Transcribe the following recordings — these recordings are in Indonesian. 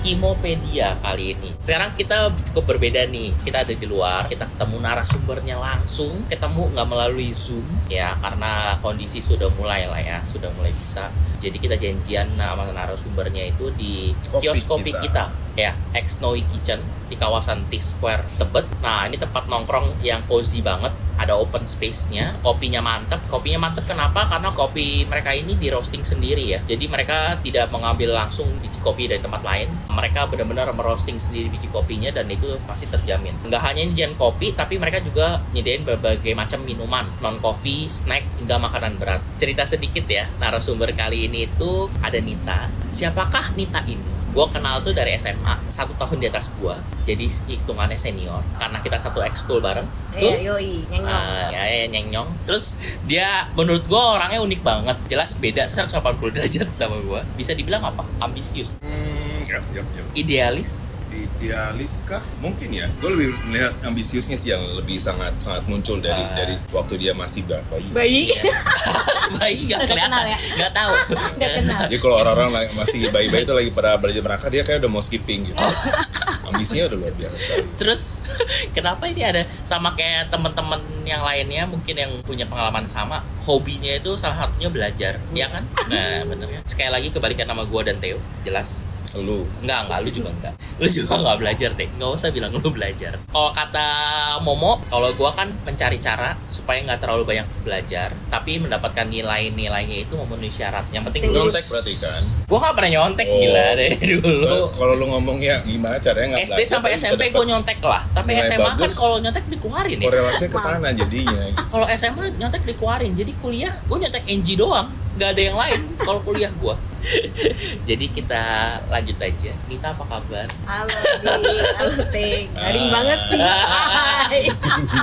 Kimopedia kali ini. Sekarang kita cukup berbeda nih. Kita ada di luar, kita ketemu narasumbernya langsung, ketemu nggak melalui Zoom ya karena kondisi sudah mulai lah ya, sudah mulai bisa. Jadi kita janjian sama narasumbernya itu di Kopi kios kopi kita. kita ya Ex Snowy Kitchen di kawasan T Square Tebet. Nah ini tempat nongkrong yang cozy banget, ada open space-nya, kopinya mantep. Kopinya mantep kenapa? Karena kopi mereka ini di roasting sendiri ya. Jadi mereka tidak mengambil langsung biji kopi dari tempat lain. Mereka benar-benar merosting sendiri biji kopinya dan itu pasti terjamin. Nggak hanya nyediain kopi, tapi mereka juga nyediain berbagai macam minuman, non kopi, snack hingga makanan berat. Cerita sedikit ya, narasumber kali ini itu ada Nita. Siapakah Nita ini? Gue kenal tuh dari SMA satu tahun di atas gue jadi hitungannya senior karena kita satu ekskul bareng. Iya, tuh. yoi, nyengong. Ah, ya, ya nyeng nyong terus dia menurut gue orangnya unik banget. Jelas beda 180 derajat sama gue bisa dibilang apa? Ambisius. Hmm, yap, yap, yap. idealis Idealis kah? Mungkin ya. Gue lebih melihat ambisiusnya sih yang lebih sangat sangat muncul dari Ah. dari waktu dia masih bayi. Bayi. bayi gak Nggak kelihatan kenal ya? nggak tahu Nggak kenal. Jadi kalau orang-orang lagi- masih bayi-bayi itu lagi pada belajar merangkak dia kayak udah mau skipping gitu. Ambisinya udah luar biasa sekali. Terus kenapa ini ada sama kayak teman-teman yang lainnya mungkin yang punya pengalaman sama hobinya itu salah satunya belajar, ya kan? Nah bener kan? Sekali lagi kebalikan nama gua dan Theo, jelas Lu. Enggak, enggak, lu juga enggak. Lu juga enggak belajar, Teh. Enggak usah bilang lu belajar. Kalau kata Momo, kalau gua kan mencari cara Supaya nggak terlalu banyak belajar Tapi mendapatkan nilai-nilainya itu memenuhi syarat. Yang penting lulus. Nyontek berarti kan? Gua nggak pernah nyontek, Oh. gila dari dulu. So, kalau lu ngomongnya gimana caranya nggak SD belajar, sampai tapi bisa SMP gue nyontek lah. Tapi nilai SMA kan kalau nyontek dikeluarin ya. Korelasinya ke sana jadinya. Kalau SMA nyontek dikeluarin. Jadi kuliah gue nyontek NG doang. Nggak ada yang lain. Kalau kuliah gua jadi kita lanjut aja Nita apa kabar Halo, Di. Halo, Ting. Garing Ah. banget sih. Hai.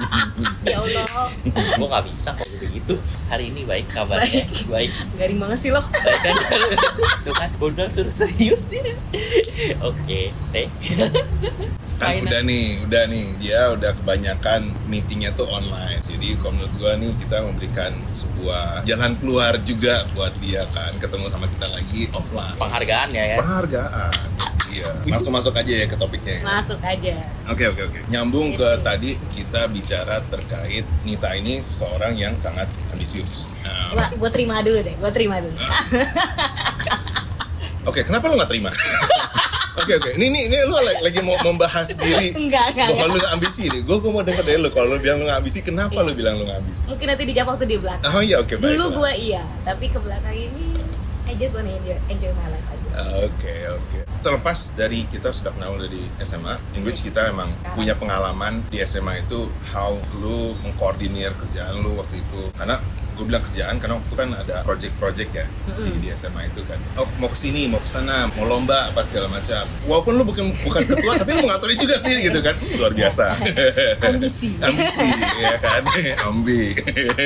ya Allah. gua nggak bisa kalau begitu hari ini baik kabarnya baik Garing banget sih lo. baik kan tuh kan udah suruh serius dia oke teh kan udah nih udah nih dia udah kebanyakan meetingnya tuh online jadi kalau menurut gua nih kita memberikan sebuah jalan keluar juga buat dia kan ketemu sama kita lagi offline penghargaan ya ya penghargaan iya langsung masuk aja ya ke topiknya ya. Masuk aja. Oke oke oke. Nyambung Yes, ke yes. tadi kita bicara terkait Nita ini seseorang yang sangat ambisius. Nah, Gua, gua terima dulu deh. Gua terima dulu. Oke, kenapa lu nggak terima? Oke oke. Ini, ini ini lu lagi, mau membahas diri Enggak, enggak, bahwa lu ambisi nih. Gue gue mau denger dari lu kalau lu bilang lu nggak ambisi, kenapa lu bilang lu nggak ambisi? Mungkin nanti dijawab waktu di belakang. Oh iya oke baik. Dulu gua iya, tapi ke belakang ini I just wanna enjoy, enjoy my life aja sih. Oke oke. Terlepas dari kita sudah kenal dari SMA, in which kita memang punya pengalaman di SMA itu how lu mengkoordinir kerjaan lu waktu itu. Karena gue bilang kerjaan karena waktu itu kan ada project-project ya di, di SMA itu kan. Oh mau ke sini, mau ke sana, mau lomba apa segala macam. Walaupun lu bukan bukan ketua, tapi lu ngatur juga sendiri gitu kan. Luar biasa. Ambisi. Ambisi ya kan. Ambi.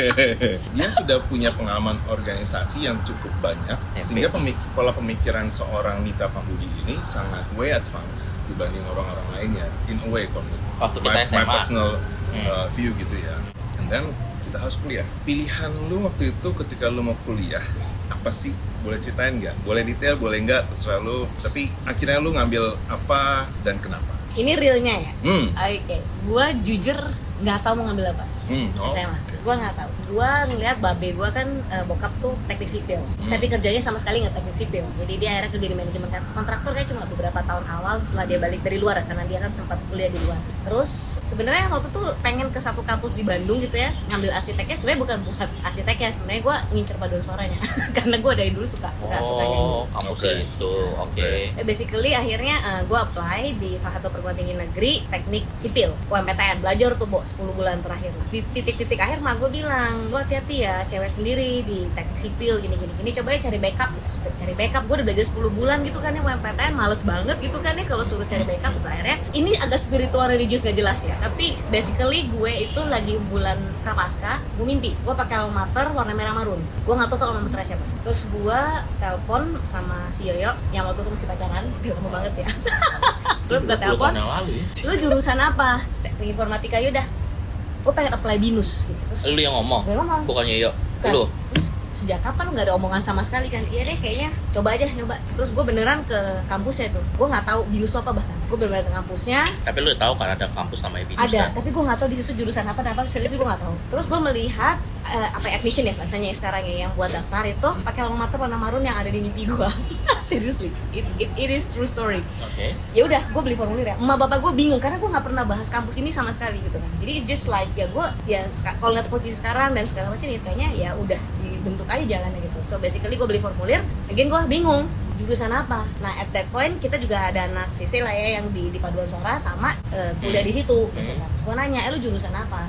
Dia sudah punya pengalaman organisasi yang cukup banyak sehingga pemik- pola pemikiran seorang Nita Pambudi ini sangat way advance dibanding orang-orang lainnya in a way kalau menurut- Waktu kita my, my SMA. personal Hmm. uh, view gitu ya and then kita harus kuliah pilihan lu waktu itu ketika lu mau kuliah apa sih boleh ceritain nggak boleh detail boleh nggak terserah lu tapi akhirnya lu ngambil apa dan kenapa Ini realnya ya. hmm Oke, gua jujur nggak tahu mau ngambil apa. Hmm oh, SMA. oke. Gua nggak tahu. Gua ngeliat babe gua kan eh, bokap tuh teknik sipil, Hmm. tapi kerjanya sama sekali nggak teknik sipil. Jadi dia akhirnya kerja di manajemen kan- kontraktor kayak cuma beberapa tahun awal setelah dia balik dari luar karena dia kan sempat kuliah di luar. Terus sebenarnya waktu tuh pengen ke satu kampus di Bandung gitu ya, ngambil arsiteknya sebenarnya bukan buat arsiteknya, sebenarnya gua ngincer paduan suaranya karena gua dari dulu suka suka suka nyanyi. oh kamu Oke. itu oke Eh, Basically akhirnya gue apply di salah satu perguruan tinggi negeri teknik sipil UMPTN belajar tuh bo 10 bulan terakhir di titik-titik akhir mah gue bilang lu hati-hati ya cewek sendiri di teknik sipil gini gini gini coba ya cari backup. Cari backup gue udah belajar 10 bulan gitu kan ya UMPTN males banget gitu kan ya kalau suruh cari backup gitu. Akhirnya ini agak spiritual religius gak jelas ya tapi basically gue itu lagi bulan prapaskah gue mimpi gue pakai alma mater warna merah marun gue nggak tahu tuh alma mater siapa. Terus gue telepon sama si Yoyo yang waktu itu masih pacaran udah lama banget ya. Terus gue 20 telepon ya? Lu jurusan apa? Teknik informatika yaudah gue pengen apply binus gitu. Terus lu yang ngomong? Gue ngomong. Bukannya Bukan. lu? Terus sejak kapan nggak ada omongan sama sekali kan? Iya deh kayaknya coba aja nyoba. Terus gue beneran ke kampusnya tuh. Gue nggak tahu binus apa bahkan. Gue beneran ke kampusnya. Tapi lu tahu kan ada kampus namanya Binus ada kan? tapi gue nggak tahu di situ jurusan apa. Apa serius gue nggak tahu. Terus gue melihat eh, apa ya, admission ya bahasanya yang sekarang ya yang buat daftar itu pakai alma mater warna marun yang ada di mimpi gue seriously it, it, it is true story. Oke. ya udah gue beli formulir ya. Emak bapak gue bingung karena gue nggak pernah bahas kampus ini sama sekali gitu kan. Jadi it just like ya gue ya kalau lihat posisi sekarang dan segala macam ya kayaknya ya udah dibentuk aja jalannya gitu. So basically gue beli formulir again gue bingung jurusan apa? Nah at that point kita juga ada anak sisi lah ya yang di di paduan suara sama eh, kuliah di situ gitu kan. Terus gue nanya eh lu jurusan apa?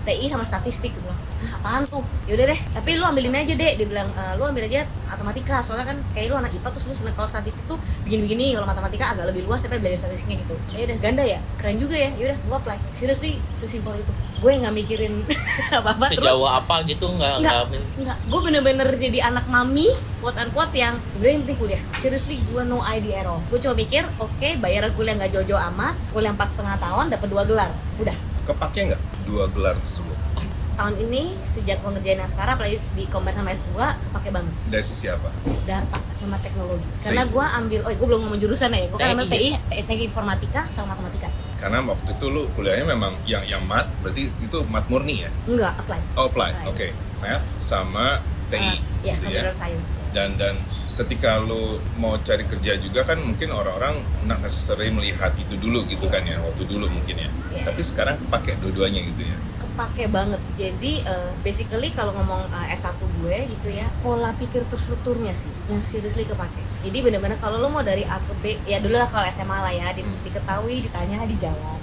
TI sama statistik. Gitu Hah, apaan tuh? Yaudah deh tapi lu ambilin aja deh dia bilang "Eh, lu ambil aja matematika soalnya kan kayak lu anak IPA terus lu seneng kalau statistik tuh begini-begini kalau matematika agak lebih luas tapi belajar statistiknya gitu ya udah ganda ya keren juga ya yaudah gua apply seriously sesimpel itu gue nggak mikirin apa-apa terus Sejauh apa gitu nggak Enggak, nggak enggak. Gue bener-bener jadi anak mami, quote unquote yang udah yang penting kuliah. Seriously, gue no idea at all. Gue cuma mikir, oke, bayaran kuliah nggak jojo amat, kuliah empat setengah tahun dapat dua gelar, udah. Kepake nggak dua gelar tersebut? Setahun ini sejak gue ngerjain yang sekarang, apalagi di compare sama S2, kepake banget Dari sisi apa? data sama teknologi. Karena gue ambil, oh gue belum ngomong jurusan ya, gue kan ambil TI. TI, teknik informatika sama matematika. Karena waktu itu lu kuliahnya memang yang yang mat, berarti itu mat murni ya? Enggak, apply. Oh, applied. Applied. Oke. Math sama TI. Uh, ya, gitu computer science. dan dan ketika lu mau cari kerja juga kan mungkin orang-orang nggak necessary melihat itu dulu gitu kan ya waktu dulu mungkin ya Iya. tapi sekarang kepake dua-duanya gitu ya kepake banget. Jadi eh, basically kalau ngomong eh, S1 gue gitu ya pola pikir terstrukturnya sih yang seriously kepake. Jadi bener-bener kalau lo mau dari A ke B ya dulu lah kalau SMA lah ya di- diketahui ditanya dijawab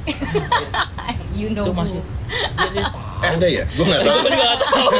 you know itu masih jadi eh ada ya? Gue nggak tahu. gue juga gak tahu.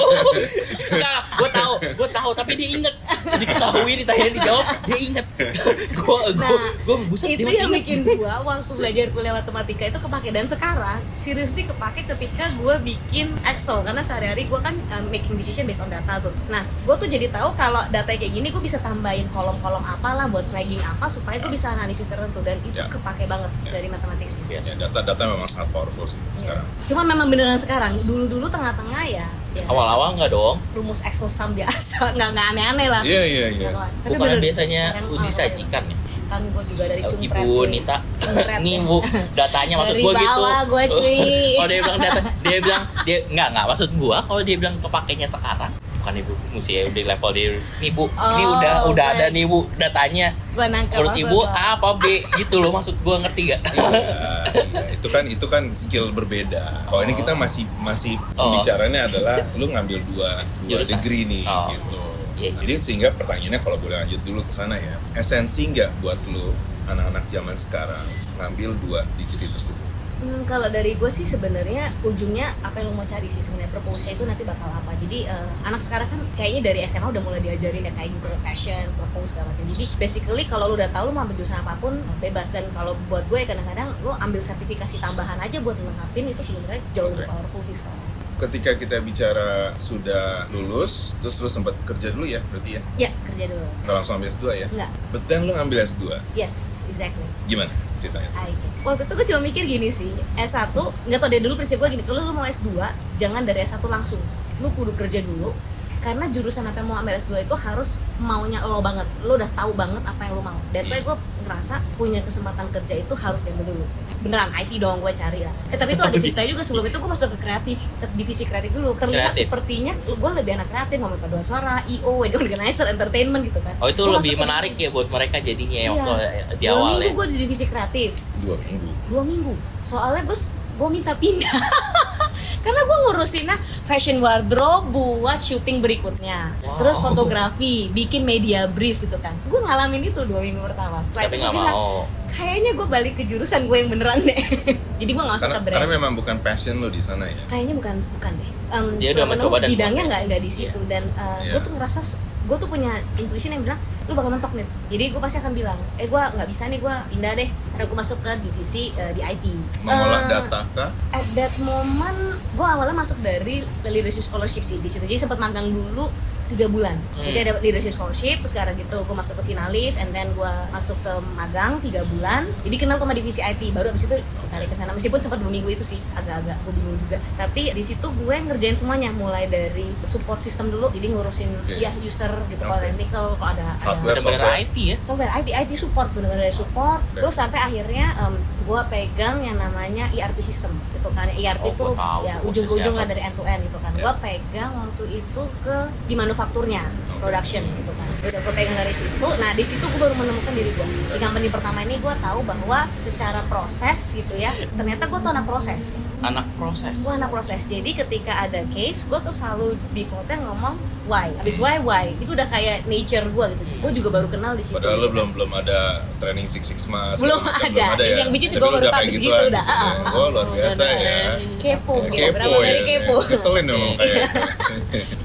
Enggak gue tahu. Gue tahu tapi dia inget diketahui ditanya dijawab dia inget gue gue Nah, gue buset itu yang bikin gua waktu belajar kuliah matematika itu kepake. Dan sekarang seriously kepake ketika gua bikin Excel. Karena sehari-hari gua kan uh, making decision based on data tuh. Nah gua tuh jadi tahu kalau data kayak gini gua bisa tambahin kolom-kolom apalah buat flagging apa supaya gua bisa analisis tertentu. Dan itu Ya. kepake banget Ya. dari matematiknya Biasa. ya data-data memang sangat powerful sih Iya. sekarang Cuma memang beneran sekarang. Dulu-dulu tengah-tengah ya, ya awal-awal enggak dong rumus Excel sum biasa, nggak nggak aneh-aneh lah. iya iya iya Nggak- bener- biasanya disajikan ya Kan gue juga dari Oh, Cumpret. Ibu cuy. Nita nih ya. bu datanya maksud gue gitu bawah gua, cuy. oh dia bilang data dia bilang dia nggak nggak maksud gua kalau dia bilang kepakainya sekarang bukan ibu mesti ya udah level dia nih bu ini Oh, udah udah ada nih bu datanya Gua nangkep menurut ibu lo. A apa B gitu loh maksud gua ngerti gak Iya, iya. itu kan itu kan skill berbeda. Kalau ini kita masih masih Oh. pembicaranya adalah lu ngambil dua dua Jurusan. degree nih Oh. gitu. Iya, Nah, Jadi sehingga pertanyaannya kalau boleh lanjut dulu ke sana ya, esensi nggak buat lu anak-anak zaman sekarang ngambil dua degree tersebut? Hmm, kalau dari gue sih sebenarnya ujungnya apa yang lo mau cari sih sebenarnya? Purpose itu nanti bakal apa? Jadi eh, anak sekarang kan kayaknya dari SMA udah mulai diajarin ya kayak gitu passion purpose segala macam. Jadi basically kalau lo udah tahu lo mau ambil jurusan apa pun bebas. Dan kalau buat gue kadang-kadang lo ambil sertifikasi tambahan aja buat melengkapin itu sebenarnya jauh lebih Oke. powerful sih sekarang. Ketika kita bicara sudah lulus, terus lu sempat kerja dulu ya berarti ya? ya kerja dulu. Nggak langsung ambil S2 ya? enggak But then lu ngambil S2, yes exactly. Gimana ceritanya? I get. Waktu itu gue cuma mikir gini sih S1, nggak tau dari dulu prinsip gue gini Kalau lu mau S2, jangan dari S1 langsung Lu kudu kerja dulu Karena jurusan apa yang mau ambil S2 itu harus maunya lo banget. Lo udah tahu banget apa yang lo mau. That's why gue ngerasa punya kesempatan kerja itu harus diambil dulu. Beneran IT dong gue cari lah. Eh, Tapi itu ada cerita juga sebelum itu gue masuk ke kreatif Ke divisi kreatif dulu. Terlihat Kreatif. sepertinya gue lebih anak kreatif Ngomong paduan suara, IO, wedding organizer, entertainment gitu kan. Oh itu Gua lebih menarik ya buat mereka jadinya ya Iya. waktu di Dua awal minggu ya. gue di divisi kreatif. Dua minggu. dua minggu. Soalnya gue gue minta pindah karena gue ngurusinnya fashion wardrobe buat syuting berikutnya. Wow. terus fotografi bikin media brief gitu kan. Gue ngalamin itu dua minggu pertama. Setelah tapi itu gue bilang mau. Kayaknya gue balik ke jurusan gue yang beneran deh. Jadi gue nggak Karena, suka karena brand. memang bukan passion lu di sana ya. kayaknya bukan bukan deh. Em, Dia udah selama mencoba ini dan bidangnya nggak nggak di situ. Dan Iya. gue tuh ngerasa gue tuh punya intuition yang bilang lu bakal mentok nih. Jadi gue pasti akan bilang eh gue nggak bisa nih gue pindah deh. Karena gue masuk ke divisi eh, di IT Mengolah Eh, data kah? at that moment gue awalnya masuk dari leadership scholarship sih di situ. Jadi sempat magang dulu tiga bulan. Hmm. jadi ada leadership scholarship terus sekarang gitu gue masuk ke finalis and then gue masuk ke magang tiga bulan. Jadi kenal sama divisi IT baru abis itu tarik ke sana meskipun sempat dua minggu itu sih agak-agak gue bingung juga tapi di situ gue ngerjain semuanya mulai dari support system dulu jadi ngurusin Oke. ya user gitu kalau Oke. technical kalau ada ada Hardware. software. IT ya software IT IT support benar-benar dari support Oke. terus sampai akhirnya em, gue pegang yang namanya ERP system gitu kan ERP Oh, itu tahu ya ujung-ujung lah dari end to end gitu kan Ya. gue pegang waktu itu ke di manufakturnya Oke. production gitu udah gue pegang dari situ. Nah di situ gue baru menemukan diri gue di company pertama ini gue tahu bahwa secara proses gitu ya ternyata gue tuh anak proses. Anak proses. Gue anak proses. Jadi ketika ada case gue tuh selalu defaultnya ngomong why habis why why itu udah kayak nature gue gitu gue juga baru kenal di situ Padahal lo gitu. belum belum ada training Six Six Mas. Belum ada. Yang which is gua baru tahu segitu udah. Ah, ah. Oh luar biasa Udah, ya. kepo gitu Kepo ya. kali kepo Keselin dong kayak.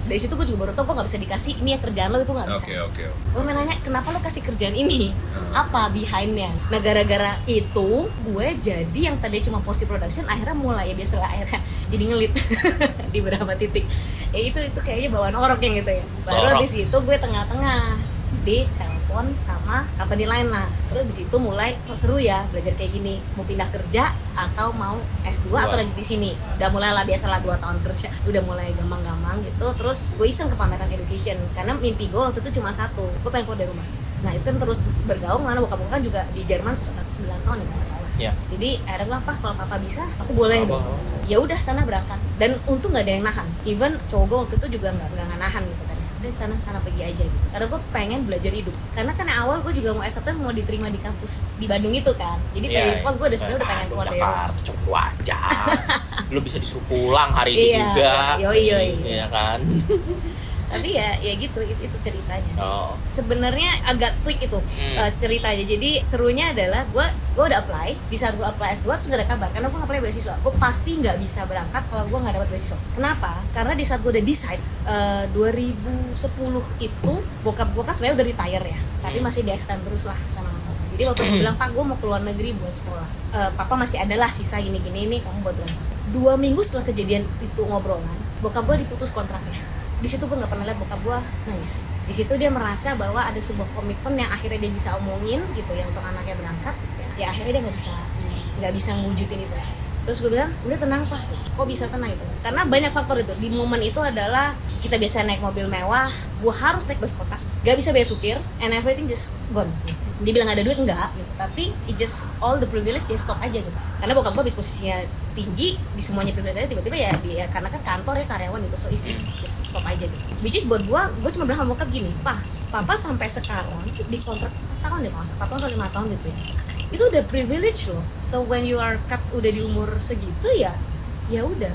dari situ gue juga baru tau gue gak bisa dikasih ini ya kerjaan lo itu gak bisa Oke oke. gue nanya kenapa lo kasih kerjaan ini Hmm. apa behindnya nah gara-gara itu gue jadi yang tadi cuma porsi production akhirnya mulai ya biasalah akhirnya jadi ngelit di beberapa titik ya itu itu kayaknya bawaan orok yang gitu ya. Baru Orok. habis itu gue tengah-tengah di telepon sama company lain lah. Terus habis itu mulai oh, seru ya belajar kayak gini. Mau pindah kerja atau mau S2 atau lagi di sini? Udah mulai lah biasalah dua tahun kerja. Udah mulai gampang-gampang gitu. Terus gue iseng ke pameran education. Karena mimpi gue waktu itu cuma satu gue pengen keluar dari rumah nah itu yang terus bergaung karena bokap gue kan juga di Jerman 9 tahun ya nggak salah. Ya jadi akhirnya bilang pak kalau papa bisa aku boleh. Ya udah sana berangkat. Dan untung nggak ada yang nahan. Even cowok gue waktu itu juga nggak nggak nahan gitu kan. Udah sana sana pergi aja gitu. Karena gue pengen belajar hidup. Karena kan awal gue juga mau S1 mau diterima di kampus di Bandung itu kan. Jadi Iya, dari default gue udah sebenarnya udah pengen keluar dari Jakarta cuma dua jam. Lu bisa disuruh pulang hari ini Iya, juga. Yoi, yoi. Iya kan tapi ya ya gitu itu, itu ceritanya sih. Oh. Sebenarnya agak tweak itu Hmm. uh, ceritanya. Jadi serunya adalah gue gue udah apply di saat gue apply S2 terus gak ada kabar karena gue apply beasiswa. Gue pasti nggak bisa berangkat kalau gue nggak dapat beasiswa. Kenapa? Karena di saat gue udah decide uh, 2010 itu bokap gue kan sebenarnya udah retire ya tapi Hmm. masih di extend terus lah sama papa jadi waktu gue bilang pak gue mau keluar negeri buat sekolah. Uh, papa masih ada lah sisa gini gini ini kamu buat berangkat dua minggu setelah kejadian itu ngobrolan bokap gue diputus kontraknya di situ gue nggak pernah lihat bokap gue nangis. Di situ dia merasa bahwa ada sebuah komitmen yang akhirnya dia bisa omongin gitu yang untuk anaknya berangkat ya, ya akhirnya dia nggak bisa nggak bisa ngewujudin itu. Terus gue bilang udah tenang pak. Kok bisa tenang itu? Karena banyak faktor itu. Di momen itu adalah kita biasa naik mobil mewah gue harus naik bus kota gak bisa bayar supir and everything just gone dia bilang ada duit enggak gitu. Tapi it just all the privilege dia stop aja gitu. Karena bokap gue posisinya tinggi di semuanya privilege aja tiba-tiba ya dia karena kan kantor ya karyawan gitu. So it's just, just stop aja gitu. Which is buat gue gue cuma bilang sama bokap gini pak papa sampai sekarang di kontrak 4 tahun ya nggak salah 4 tahun atau 5 tahun gitu ya. Itu udah privilege loh. So when you are cut udah di umur segitu ya ya udah.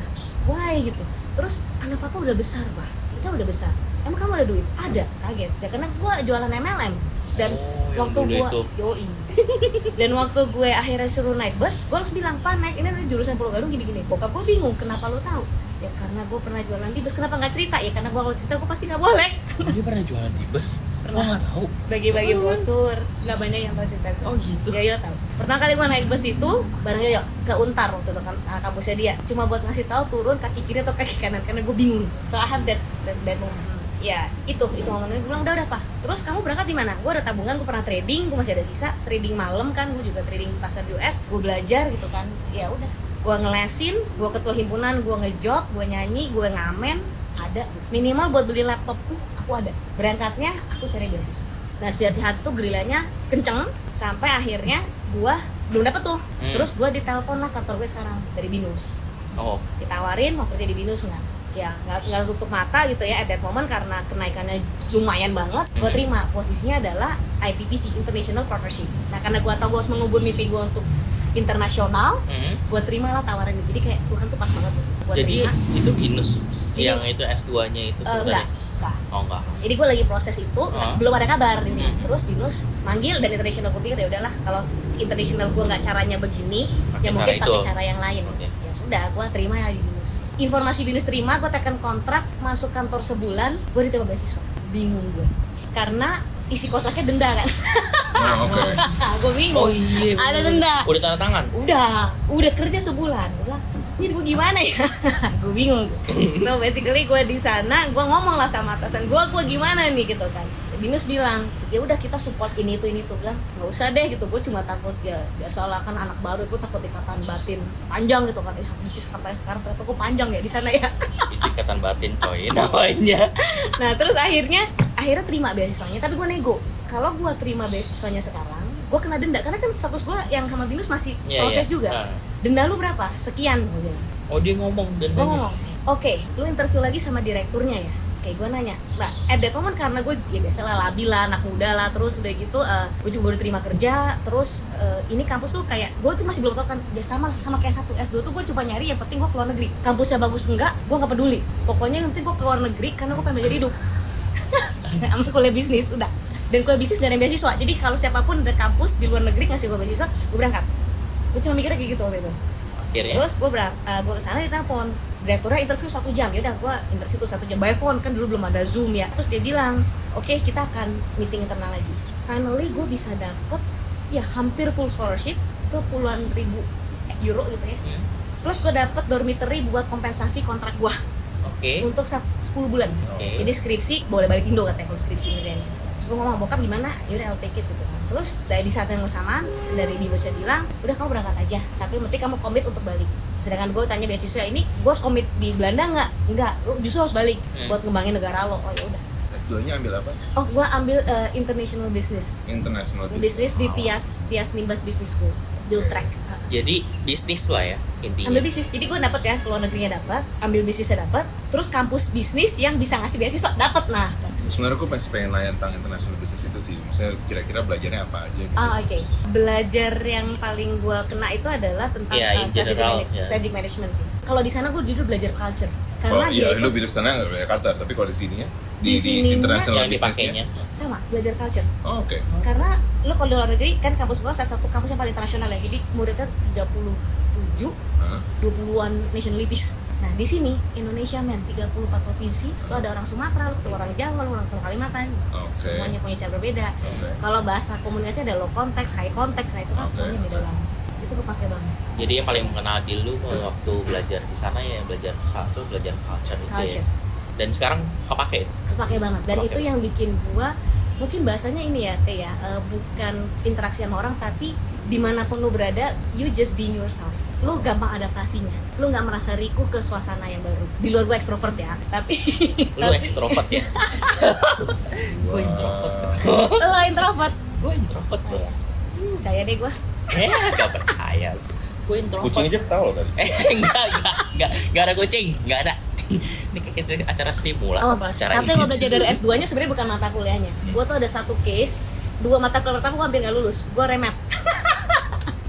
Why gitu? Terus anak papa udah besar pak kita udah besar. Emang kamu ada duit? Ada. Kaget. Ya karena gua jualan MLM dan Oh, waktu itu. yoi. Dan waktu gue akhirnya suruh naik bus gue langsung bilang pak naik. Ini nanti jurusan Pulau Gadung gini gini bokap gue bingung kenapa lo tahu? Ya karena gue pernah jualan di bus. Kenapa nggak cerita? Ya karena gue kalau cerita gue pasti nggak boleh. Dia pernah jualan di bus Pernah. Nggak tahu bagi-bagi brosur nggak banyak yang tahu cerita gue oh gitu Yoyo tahu. Pertama kali gue naik bus itu bareng Yoyo ke Untar waktu itu kan uh, kampusnya dia. Cuma buat ngasih tahu turun kaki kiri atau kaki kanan karena gue bingung. So I have that that, that moment. Ya itu itu momennya gue bilang udah udah pak. Terus kamu berangkat di mana? Gue ada tabungan, gue pernah trading, gue masih ada sisa trading malam kan, gue juga trading pasar US. Gue belajar gitu kan. Ya udah. Gue ngelesin, gue ketua himpunan, gue ngejob, gue nyanyi, gue ngamen, ada minimal buat beli laptopku aku ada. Berangkatnya aku cari beasiswa. Nah hati tuh gerilanya kenceng sampai akhirnya gua belum dapet tuh. Hmm. terus gua ditelepon lah kantor gue sekarang dari binus. Oh. Ditawarin mau kerja di binus nggak? Ya nggak nggak tutup mata gitu ya at that moment karena kenaikannya lumayan banget gue Hmm. terima. Posisinya adalah IPPC International Partnership. Nah karena gue tahu gue harus mengubur mimpi gue untuk internasional Mhm. gue terima lah tawaran itu. Jadi kayak Tuhan tuh pas banget. Gue jadi terima. itu binus Ini- yang itu S2 nya itu enggak enggak oh enggak. Jadi gue lagi proses itu Ah. belum ada kabar ini Hmm. terus binus manggil dan international gue pikir ya udahlah kalau international gue nggak caranya begini Pakai ya mungkin pakai cara yang lain. Oke. ya sudah gue terima ya di binus. Informasi binus terima gue tekan kontrak masuk kantor sebulan gue diterima beasiswa. Bingung gue karena isi kontraknya denda kan? Nah, oke. gue bingung. Oh iya ada denda. Udah tanda tangan? Udah udah kerja sebulan. Gue bilang ini gue gimana ya? Gue bingung. So basically gue di sana gue ngomong lah sama atasan gue gue gimana nih? Gitu kan. Binus bilang ya udah kita support ini itu ini tuh bilang nggak usah deh gitu. Gue cuma takut ya biasalah kan anak baru gue takut ikatan batin panjang gitu kan. Eh bisnis sampai sekarang ternyata gue panjang ya di sana ya. Itu ikatan batin coy namanya. Nah terus akhirnya akhirnya terima beasiswanya tapi gue nego. Kalau gue terima beasiswanya sekarang gue kena denda. Karena kan status gue yang sama Binus masih Iya, proses iya. juga. Ah. Denda lu berapa? Sekian. Gue bilang oh dia ngomong dan gue ngomong oke. Lu interview lagi sama direkturnya ya? Kayak gue nanya. Nah at that moment karena gue ya biasalah labil lah anak muda lah terus udah gitu eh, gue juga baru terima kerja terus eh, ini kampus tuh kayak gue tuh masih belum tau kan ya sama lah sama kayak satu S2 tuh gue coba nyari yang penting gue keluar negeri. Kampusnya bagus enggak gue nggak peduli. Pokoknya yang penting gue keluar negeri karena gue pengen belajar hidup. Sama kuliah bisnis udah. Dan kuliah bisnis dan beasiswa. Jadi kalau siapa pun ada kampus di luar negeri ngasih gue beasiswa gue berangkat gue cuma mikirnya kayak gitu waktu itu. Akhirnya? Terus gue berang uh, gue ke sana ditelepon. Direkturnya interview satu jam. Ya udah gue interview tuh satu jam. By phone kan dulu belum ada zoom ya. Terus dia bilang oke kita akan meeting internal lagi. Finally gue bisa dapet ya hampir full scholarship itu puluhan ribu euro gitu ya. Hmm, plus gue dapet dormitory buat kompensasi kontrak gue oke. Untuk sat- 10 bulan. Oke. jadi skripsi boleh balik Indo katanya kalau skripsi ngerjainnya. Terus gue ngomong bokap gimana? Yaudah I'll take it gitu kan terus dari saat yang bersamaan dari Bibosnya bilang udah kamu berangkat aja tapi penting kamu komit untuk balik. Sedangkan gue tanya beasiswa ini gue harus komit di Belanda nggak? Nggak lu justru harus balik Hmm. buat ngembangin negara lo. Oh ya udah. S2 nya ambil apa? Oh gue ambil uh, international business. International bisnis di Tias Tias Nimbas Business School di Utrecht. Jadi bisnis lah ya intinya. Ambil bisnis jadi gue dapet ya keluar negerinya dapat ambil bisnisnya dapat terus kampus bisnis yang bisa ngasih beasiswa dapat nah sebenarnya gue masih pengen nanya tentang international business itu sih maksudnya kira-kira belajarnya apa aja gitu Ah oke. Belajar yang paling gue kena itu adalah tentang Iya, uh, in strategic, general, mana- ya. strategic management sih. Kalau di sana gue jujur belajar culture karena oh, dia iya, lu itu di sana nggak belajar Carter tapi kalau di sini ya Di di, di, sininya international yang dipakainya businessnya sama belajar culture. oh, oke Karena lo kalau di luar negeri kan kampus gue salah satu kampus yang paling internasional ya. Jadi muridnya 37, Hah? 20-an nationalities. Nah di sini Indonesia men 34 provinsi. Lo ada orang Sumatera, lo ketemu orang Jawa, lo orang Kalimantan. Oke. Semuanya punya cara berbeda. Oke. Kalau bahasa komunikasi ada low context, high context, nah itu kan Oke. semuanya beda banget. Itu kepake banget. jadi yang paling mengenal di lu waktu belajar di sana ya belajar satu belajar culture itu Culture. ya dan sekarang kepake itu kepake banget dan Kepake itu yang bikin gua mungkin bahasanya ini ya teh ya eh, bukan interaksi sama orang tapi di mana pun lu berada you just being yourself lu gampang adaptasinya. Lu nggak merasa riku ke suasana yang baru. Di luar gua ekstrovert ya tapi lu tapi ekstrovert ya? Gue introvert. Lu introvert. Gue introvert Oh, ya. Hmm, percaya deh gua. Eh gak percaya. Gue introvert. Kucing aja ketawa tadi. Eh enggak enggak enggak enggak ada kucing. Enggak ada. Ini kayak acara stimula oh apa acara satu yang gua belajar dari S2 nya sebenarnya bukan mata kuliahnya. Gua tuh ada satu case dua mata kuliah pertama gua hampir nggak lulus. Gua remet.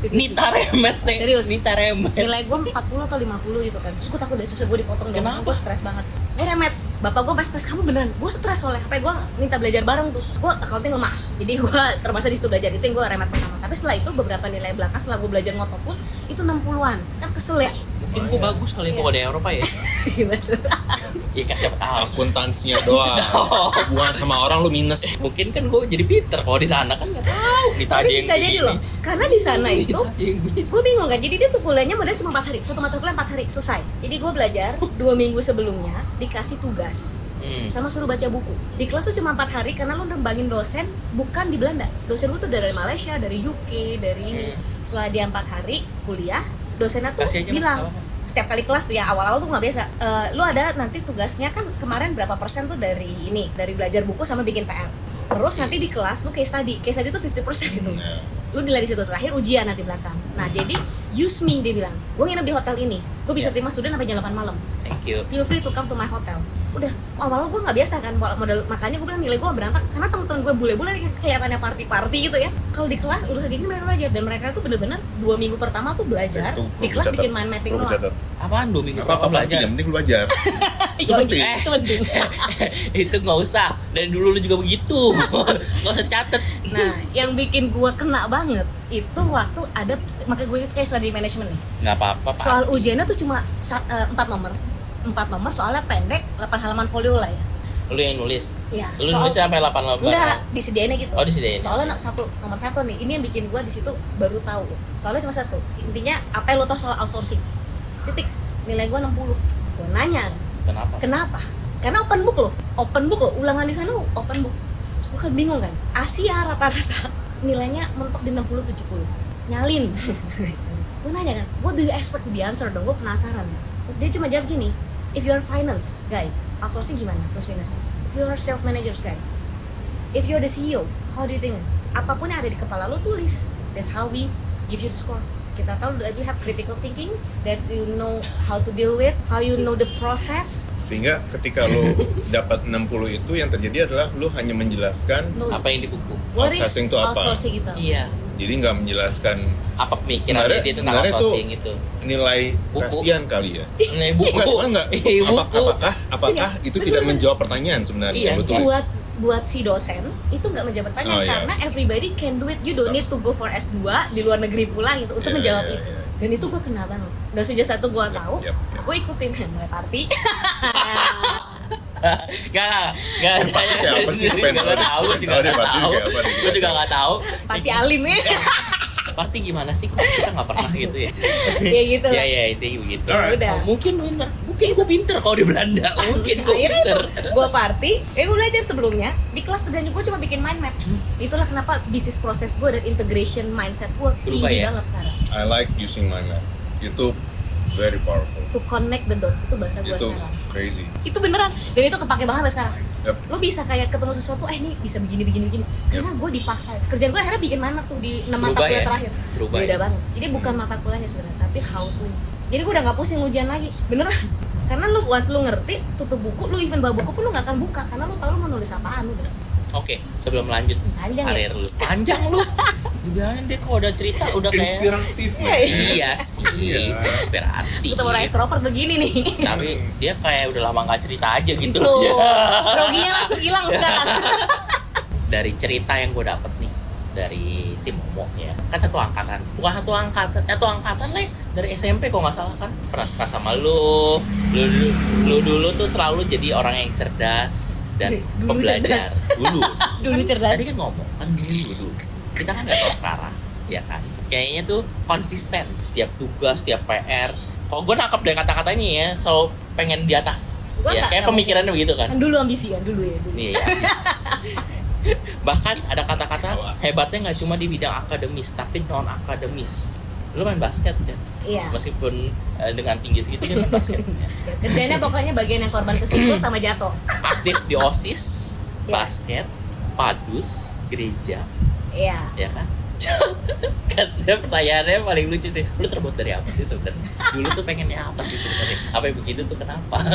Nita remet nih Serius. Nita remet. Nilai gue 40 atau 50 gitu kan. Terus gue takut beasiswa gue dipotong dong. Kenapa? gue stres banget. Gue remet. Bapak gue pas stres. Kamu beneran? Gue stres soalnya. Sampai gue minta belajar bareng tuh. Gue accounting lemah. Jadi gue terpaksa di situ belajar. Itu yang gue remet pertama. Tapi setelah itu beberapa nilai belakang setelah gue belajar ngotot pun itu 60-an kan kesel ya mungkin gue bagus kali Iya. kalau di Eropa ya. Iya kan siapa tahu akuntansinya doang. Hubungan sama orang lu minus. Mungkin kan gue jadi pinter kalau di sana kan nggak tahu. Tapi yang bisa jadi loh karena di sana itu yang begini. gue bingung kan. Jadi dia tuh kuliahnya modal cuma 4 hari. Satu mata kuliah 4 hari selesai. Jadi gue belajar dua minggu sebelumnya dikasih tugas. Hmm. sama suruh baca buku. Di kelas tuh cuma empat hari karena lu nembangin dosen bukan di Belanda. Dosen gue tuh dari Malaysia dari UK dari ini. Hmm. setelah dia empat hari kuliah dosennya tuh Kasih bilang setiap kali kelas tuh ya awal-awal tuh nggak biasa. Eh, lu ada nanti tugasnya kan kemarin berapa persen tuh dari ini dari belajar buku sama bikin PR terus Sih. nanti di kelas lu case study case study tuh 50% gitu. Ya. lu nilai di situ terakhir ujian nanti belakang. Nah jadi use me dia bilang. Gue nginep di hotel ini. Gue bisa Ya. terima student sampai jam 8 malam. Thank you. Feel free to come to my hotel udah awal gue nggak biasa kan model makanya gue bilang nilai gue berantak karena temen-temen gue bule-bule kelihatannya party-party gitu ya. Kalau di kelas urusan gini mereka belajar dan mereka tuh bener-bener dua minggu pertama tuh belajar. Di kelas bikin mind mapping doang. apaan dua minggu apa-apa belajar yang penting lu belajar. itu Yoi, penting. itu penting. Itu nggak usah. Dari dulu lu juga begitu. Nggak usah catet nah yang bikin gue kena banget itu waktu ada makanya gue case study management nih. Nggak apa-apa Pak. soal ujiannya tuh cuma eh, empat nomor empat nomor soalnya pendek 8 halaman folio lah ya lu yang nulis Iya, lu soal- nulis sampai 8 lembar Enggak, disediainnya gitu. Oh, disediain. Soalnya satu nomor satu nih, ini yang bikin gua di situ baru tahu. Soalnya cuma satu. Intinya apa yang lo tau soal outsourcing? Titik. nilai gue 60 gue nanya Kenapa? kenapa karena open book loh open book loh ulangan di sana open book Terus gue kan bingung kan Asia rata-rata nilainya mentok di 60 70 nyalin Terus gue nanya kan what do you expect answer dong gue penasaran terus dia cuma jawab gini if you are finance guy outsourcing gimana? Plus minusnya if you are sales managers guy if you're the CEO how do you think? Apa pun yang ada di kepala lo tulis. That's how we give you the score kita tahu that you have critical thinking that you know how to deal with how you know the process Sehingga ketika lo dapat 60 itu yang terjadi adalah lo hanya menjelaskan knowledge. Apa yang di buku? what is Outsourcing itu apa? outsourcing itu Iya. jadi nggak menjelaskan Apa pemikirannya Sebenarnya- dia tentang outsourcing itu? nilai Buku. kasihan kali ya. Ini buku. Enggak, sebenarnya enggak. Iya, Apa- buku. apakah apakah itu tidak menjawab pertanyaan sebenarnya Iya, yang lo tulis? buat buat si dosen itu nggak menjawab pertanyaan Oh, iya. karena everybody can do it. You don't need to go for S2 di luar negeri pula gitu untuk Iya, menjawab iya, itu. iya. dan itu gue kena banget. Dan sejak satu gue tahu. yep, yep. gue ikutin. Mulai party. Gak, gak, sih? Pengen Gak tahu, gue juga gak deh. Gue juga gak tahu. party alim ya Party gimana sih kok kita gak pernah gitu ya? ya gitu Ya ya intinya begitu. Alright. udah Oh, mungkin bener, mungkin gue pinter kalau di Belanda, mungkin gue akhirnya pinter. gue party eh gue belajar sebelumnya di kelas kerjaan gue cuma bikin mind map itulah kenapa bisnis proses gue dan integration mindset gue Berubah tinggi ya? banget sekarang I like using my map. Itu very powerful. to connect the dot itu bahasa gue Itu sekarang crazy. itu beneran. Dan itu kepake banget sampai sekarang. Yep. lo bisa kayak ketemu sesuatu eh nih bisa begini begini begini. Karena gue dipaksa. Kerjaan gue akhirnya bikin mana tuh di enam mata kuliah ya? terakhir. Berubah beda ya? banget. Jadi bukan mata kuliahnya sebenarnya tapi how to. Jadi gue udah nggak pusing ujian lagi. Beneran. Karena lu once lu ngerti tutup buku lu even bawa buku pun lu nggak akan buka. Karena lu tahu lu mau nulis apaan udah Oke, sebelum lanjut Panjang ya? karir lu. Panjang lu. Dibilangin dia kalau udah cerita udah kayak Inspiratif Iya. Iya sih, Iya. inspiratif. ketemu orang extrovert begini nih Tapi dia kayak udah lama gak cerita aja gitu itu loh. roginya langsung hilang sekarang dari cerita yang gue dapet nih dari si Momo ya kan satu angkatan bukan satu angkatan satu angkatan lah dari SMP kok nggak salah kan pernah suka sama lu lu lu, lu dulu tuh selalu jadi orang yang cerdas dan Dulu pembelajar. cerdas. dulu. Dulu cerdas. tadi kan ngomong kan dulu dulu kita kan nggak tahu sekarang ya kan? Kayaknya tuh konsisten setiap tugas setiap PR kalau gue nangkep dari kata-katanya ya selalu pengen di atas. Gua ya kayak pemikirannya begitu kan? Kan dulu ambisi kan dulu ya dulu. Iya. Bahkan ada kata-kata hebatnya nggak cuma di bidang akademis, tapi non akademis. Lu main basket kan? iya Meskipun eh, dengan tinggi segitu dia main basket. ya. kerjanya pokoknya bagian yang korban kesikut sama jatuh Aktif di OSIS, Iya. basket, padus, gereja, iya ya kan? kan dia pertanyaannya paling lucu sih lu terbuat dari apa sih sebenarnya dulu tuh pengennya apa sih sebenarnya apa yang begitu tuh kenapa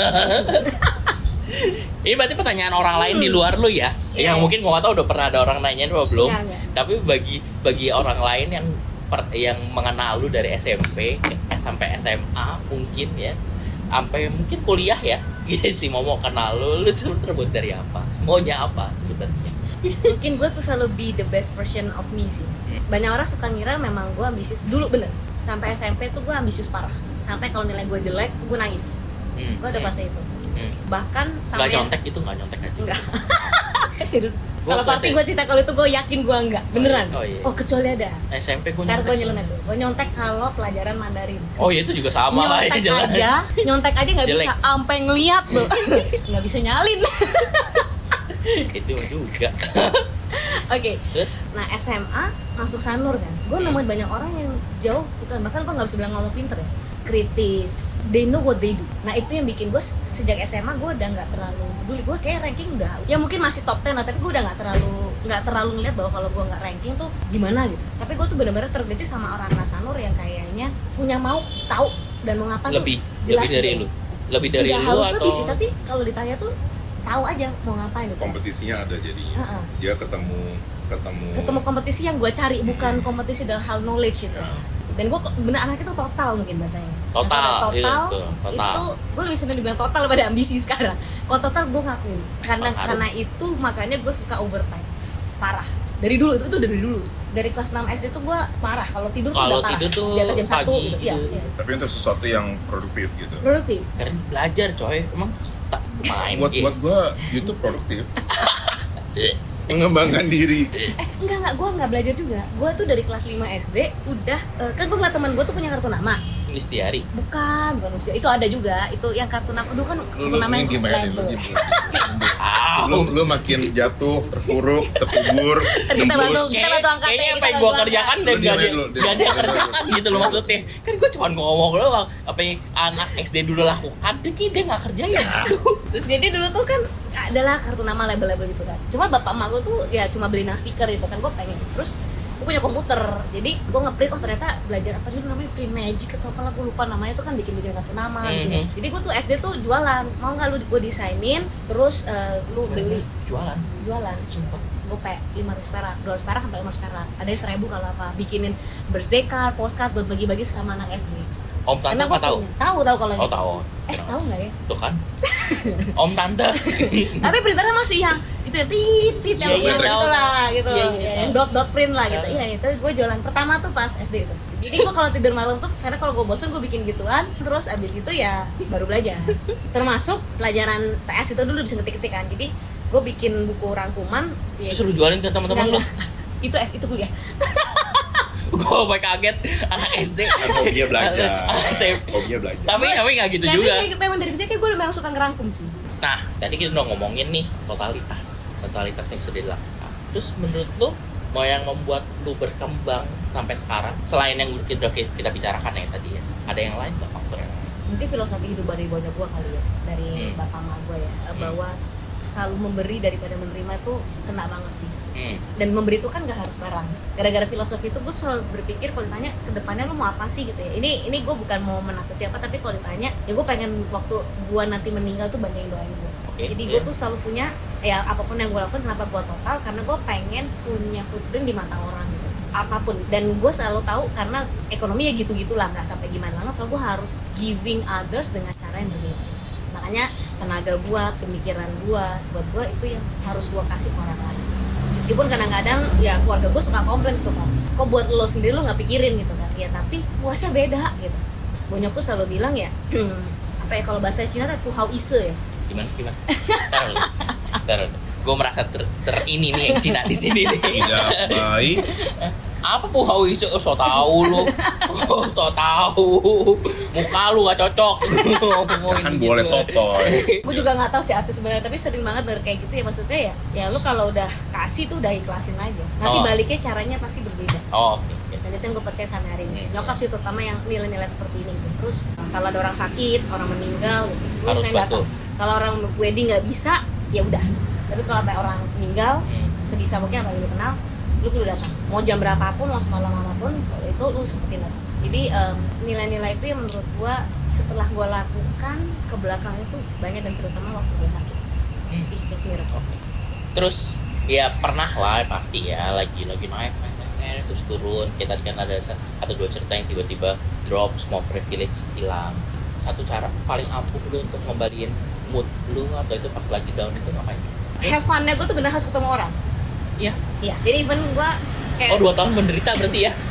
ini berarti pertanyaan orang lain di luar lu ya Iya. yang mungkin gua gak tahu udah pernah ada orang nanyain apa belum Enggak, enggak. tapi bagi bagi orang lain yang per- yang mengenal lu dari SMP ke- sampai SMA mungkin ya. Sampai mungkin kuliah ya. Si Momo kenal lu. Lu terbuat dari apa? Maunya apa sebenarnya? Mungkin gue tuh selalu be the best version of me sih. Banyak orang suka ngira memang gue ambisius dulu bener sampai SMP tuh gue ambisius parah. Sampai kalau nilai gue jelek gue nangis. Hmm. gue ada fase itu. Hmm. bahkan sampai nyontek itu nggak nyontek aja. Enggak serius kalau pasti gue cerita kalau itu gue yakin gue enggak. Beneran. Oh, iya. oh kecuali ada. SMP gue ntar gue nyeleneh tuh. Gue nyontek kalau pelajaran Mandarin. Oh iya itu juga sama lah ya nyontek jalan. aja. Nyontek aja nggak bisa. Ampe ngeliat loh. Nggak bisa nyalin. Itu juga. oke. Terus? Nah SMA masuk Sanur kan, gue nemuin banyak orang yang jauh. Bukan bahkan gue nggak bisa bilang ngomong pinter ya, kritis, they know what they do. Nah itu yang bikin gue sejak SMA gue udah nggak terlalu peduli, gue kayak ranking udah, ya mungkin masih top 10 lah, tapi gue udah nggak terlalu nggak terlalu ngeliat bahwa kalau gue nggak ranking tuh gimana gitu. Tapi gue tuh bener-bener tergelitik sama orang anak Sanur yang kayaknya punya mau tahu dan mau ngapain lebih tuh lebih dari gitu. lu. Lebih dari Nggak lu harus atau lebih sih, tapi kalau ditanya tuh tahu aja mau ngapain gitu. kompetisinya ada jadinya Heeh. dia ketemu ketemu ketemu kompetisi yang gue cari bukan kompetisi dalam hal knowledge itu Ya. Dan gue bener anak itu total mungkin bahasanya. Total, iya, total betul, total. itu gue lebih seneng dibilang total daripada ambisi sekarang. Kalau total gue ngakuin karena Pengaruh. karena itu makanya gue suka overtime. Parah. Dari dulu itu itu dari dulu. Dari kelas 6 SD tuh gue parah. Kalau tidur tuh Kalau udah parah. tidur tuh di atas jam satu gitu, gitu. Iya, iya. tapi untuk sesuatu yang produktif gitu. Produktif. Karena belajar coy. Emang tak main buat buat gua YouTube produktif mengembangkan diri. Eh enggak enggak. Gue nggak belajar juga. Gue tuh dari kelas 5 SD udah eh, kan gue ngeliat teman gue tuh punya kartu nama. Nulis diary. bukan bukan usia itu ada juga. Itu yang kartu nama. Dulu kan kartu nama yang gimana nih? Lu Lu, lu makin jatuh, terpuruk, terkubur, Kita bantu. nembus. Kita bantu angkat ya, kayaknya kita apa yang gue kerjakan dan Lu gak ada dulu, gak ada kerjakan gitu loh maksudnya kan gue cuma ngomong doang apa yang anak SD dulu lakukan dia kayak dia nggak kerjain Terus jadi dulu tuh kan adalah kartu nama label-label gitu kan. Cuma bapak emak gue tuh ya cuma beli stiker gitu kan. Gue pengen terus gue punya komputer. Jadi gue ngeprint oh ternyata belajar apa dulu namanya? Print magic atau apalah gue lupa namanya. Tuh kan bikin-bikin kartu nama bikin. Mhm. Jadi gue tuh SD tuh jualan. Mau nggak lu gue desainin terus eh, lu beli. jualan? Jualan. Sumpah. Gope lima ratus perak dua ratus perak sampai lima ratus perak. Ada yang seribu kalau apa bikinin birthday card postcard buat bagi-bagi sama anak SD. Om tante nggak tahu? tahu tahu kalau oh gitu. tahu. Eh tahu nggak ya? Tuh kan. Om tante. Tapi printernya masih yang itu ya tit tit yang Iya, iya, yang gitu lah gitu. Iya, iya, yang dot dot print lah gitu. Tahu. iya itu gue jualan pertama tuh pas SD itu jadi gue kalau tidur malam tuh karena kalau gue bosan gue bikin gituan terus abis itu ya baru belajar. Termasuk pelajaran PS itu dulu bisa ketik-ketik kan. Jadi gue bikin buku rangkuman ya, terus lu jualin ke teman-teman lu. Itu eh itu kuliah. Gue baik kaget. Anak SD Kan hobinya belajar. Hobinya belajar. tapi tapi nggak gitu tapi juga. kayak memang dari kecil kayak gue memang suka ngerangkum sih. Nah, tadi kita udah ngomongin nih totalitas, totalitas yang sudah dilakukan. Terus menurut lu mau yang membuat lu berkembang sampai sekarang selain yang kita, kita bicarakan ya tadi ya, ada yang lain nggak faktor yang lain? mungkin filosofi hidup dari banyak gue kali ya dari Hmm. bapak mama gue ya Hmm. bahwa selalu memberi daripada menerima tuh kena banget sih Hmm. dan memberi itu kan gak harus barang gara-gara filosofi itu gue selalu berpikir kalau ditanya ke depannya lu mau apa sih gitu ya ini ini gue bukan mau menakuti apa tapi kalau ditanya ya gue pengen waktu gue nanti meninggal tuh banyak yang doain gue Oke, jadi iya. gue tuh selalu punya ya apa pun yang gue lakukan kenapa gue total? Karena gue pengen punya footprint di mata orang gitu. Apa pun. Dan gue selalu tahu karena ekonomi ya gitu gitulah nggak sampai gimana. Lah so gue harus giving others dengan cara yang berbeda. Makanya tenaga gue pemikiran gue buat gue itu yang harus gue kasih ke orang lain. Meskipun kadang-kadang ya keluarga gue suka komplain gitu kan. Kok buat lo sendiri lo nggak pikirin gitu kan? Ya tapi puasnya beda gitu. Bonyokku selalu bilang ya apa ya kalau bahasa Cina tuh how ise ya. Gimana gimana? Gue merasa ter, ter ini nih yang Cina di sini nih. Tidak baik. Apa puhau itu? Oh, so tahu lu. Oh, so tahu. Muka lu gak cocok. Kan gitu. boleh sotoy. gue juga nggak tahu sih artis sebenarnya tapi sering banget dari kayak gitu ya maksudnya ya ya lu kalau udah kasih tuh udah ikhlasin aja nanti Oh. baliknya caranya pasti berbeda Oh, oke. oke. dan itu yang gue percaya sampai hari ini Hmm. nyokap sih terutama yang nilai-nilai seperti ini gitu. terus kalau ada orang sakit orang meninggal gitu Harus saya bantu. datang kalau orang wedding nggak bisa ya udah tapi kalau ada orang meninggal Hmm. sebisa mungkin apa yang lu kenal lu kudu datang mau jam berapapun mau semalam apa pun kalau itu lu sempetin datang jadi em, nilai-nilai itu yang menurut gua setelah gua lakukan ke belakang itu banyak dan terutama waktu gua sakit Hmm. it's just miracle Oke. Terus ya pernah lah pasti ya lagi lagi naik terus turun kita kan ada sa- satu dua cerita yang tiba-tiba drop semua privilege hilang satu cara paling ampuh lu untuk ngembaliin mood lu atau itu pas lagi down itu ngapain? have fun-nya gua tuh bener harus ketemu orang Iya. iya jadi even gua kayak Oh dua tahun menderita berarti ya?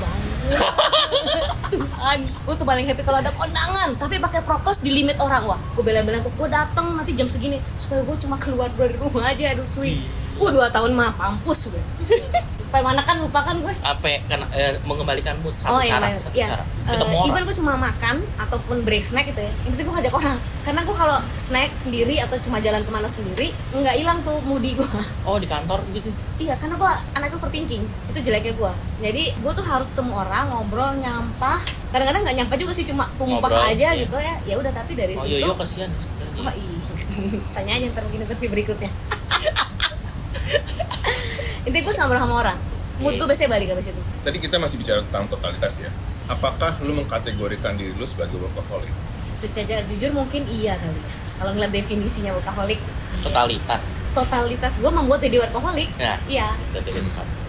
Gue tuh paling happy kalau ada kondangan tapi pakai prokes di limit orang wah gue bela-bela tuh gue datang nanti jam segini supaya gue cuma keluar dari rumah aja aduh cuy gue dua tahun mah pampus gue supaya mana kan lupakan gue Apa ya, karena eh, mengembalikan mood satu oh iya cara, iya satu iya cara. Ketemu orang. even gue cuma makan ataupun break snack gitu ya yang penting gue ngajak orang karena gue kalau snack sendiri atau cuma jalan ke mana sendiri nggak hilang tuh moody gue Oh di kantor gitu. Iya, karena gue anaknya overthinking. Itu jeleknya gue. Jadi gue tuh harus ketemu orang, ngobrol, nyampah. Kadang-kadang nggak nyampah juga sih, cuma tumpah Ngobrol, aja iya. gitu ya. Ya udah, tapi dari Oh situ. iya iya kasihan sebenarnya. Oh iya. Tanya aja ntar mungkin interview berikutnya. Intinya gue sama sama orang. Mood gue biasanya balik abis itu. Tadi kita masih bicara tentang totalitas ya. Apakah lu mengkategorikan diri lu sebagai workaholic? Secara jujur mungkin iya kali ya. Kalau ngeliat definisinya workaholic, Totalitas. totalitas gue membuat jadi workaholic. Nah, Iya,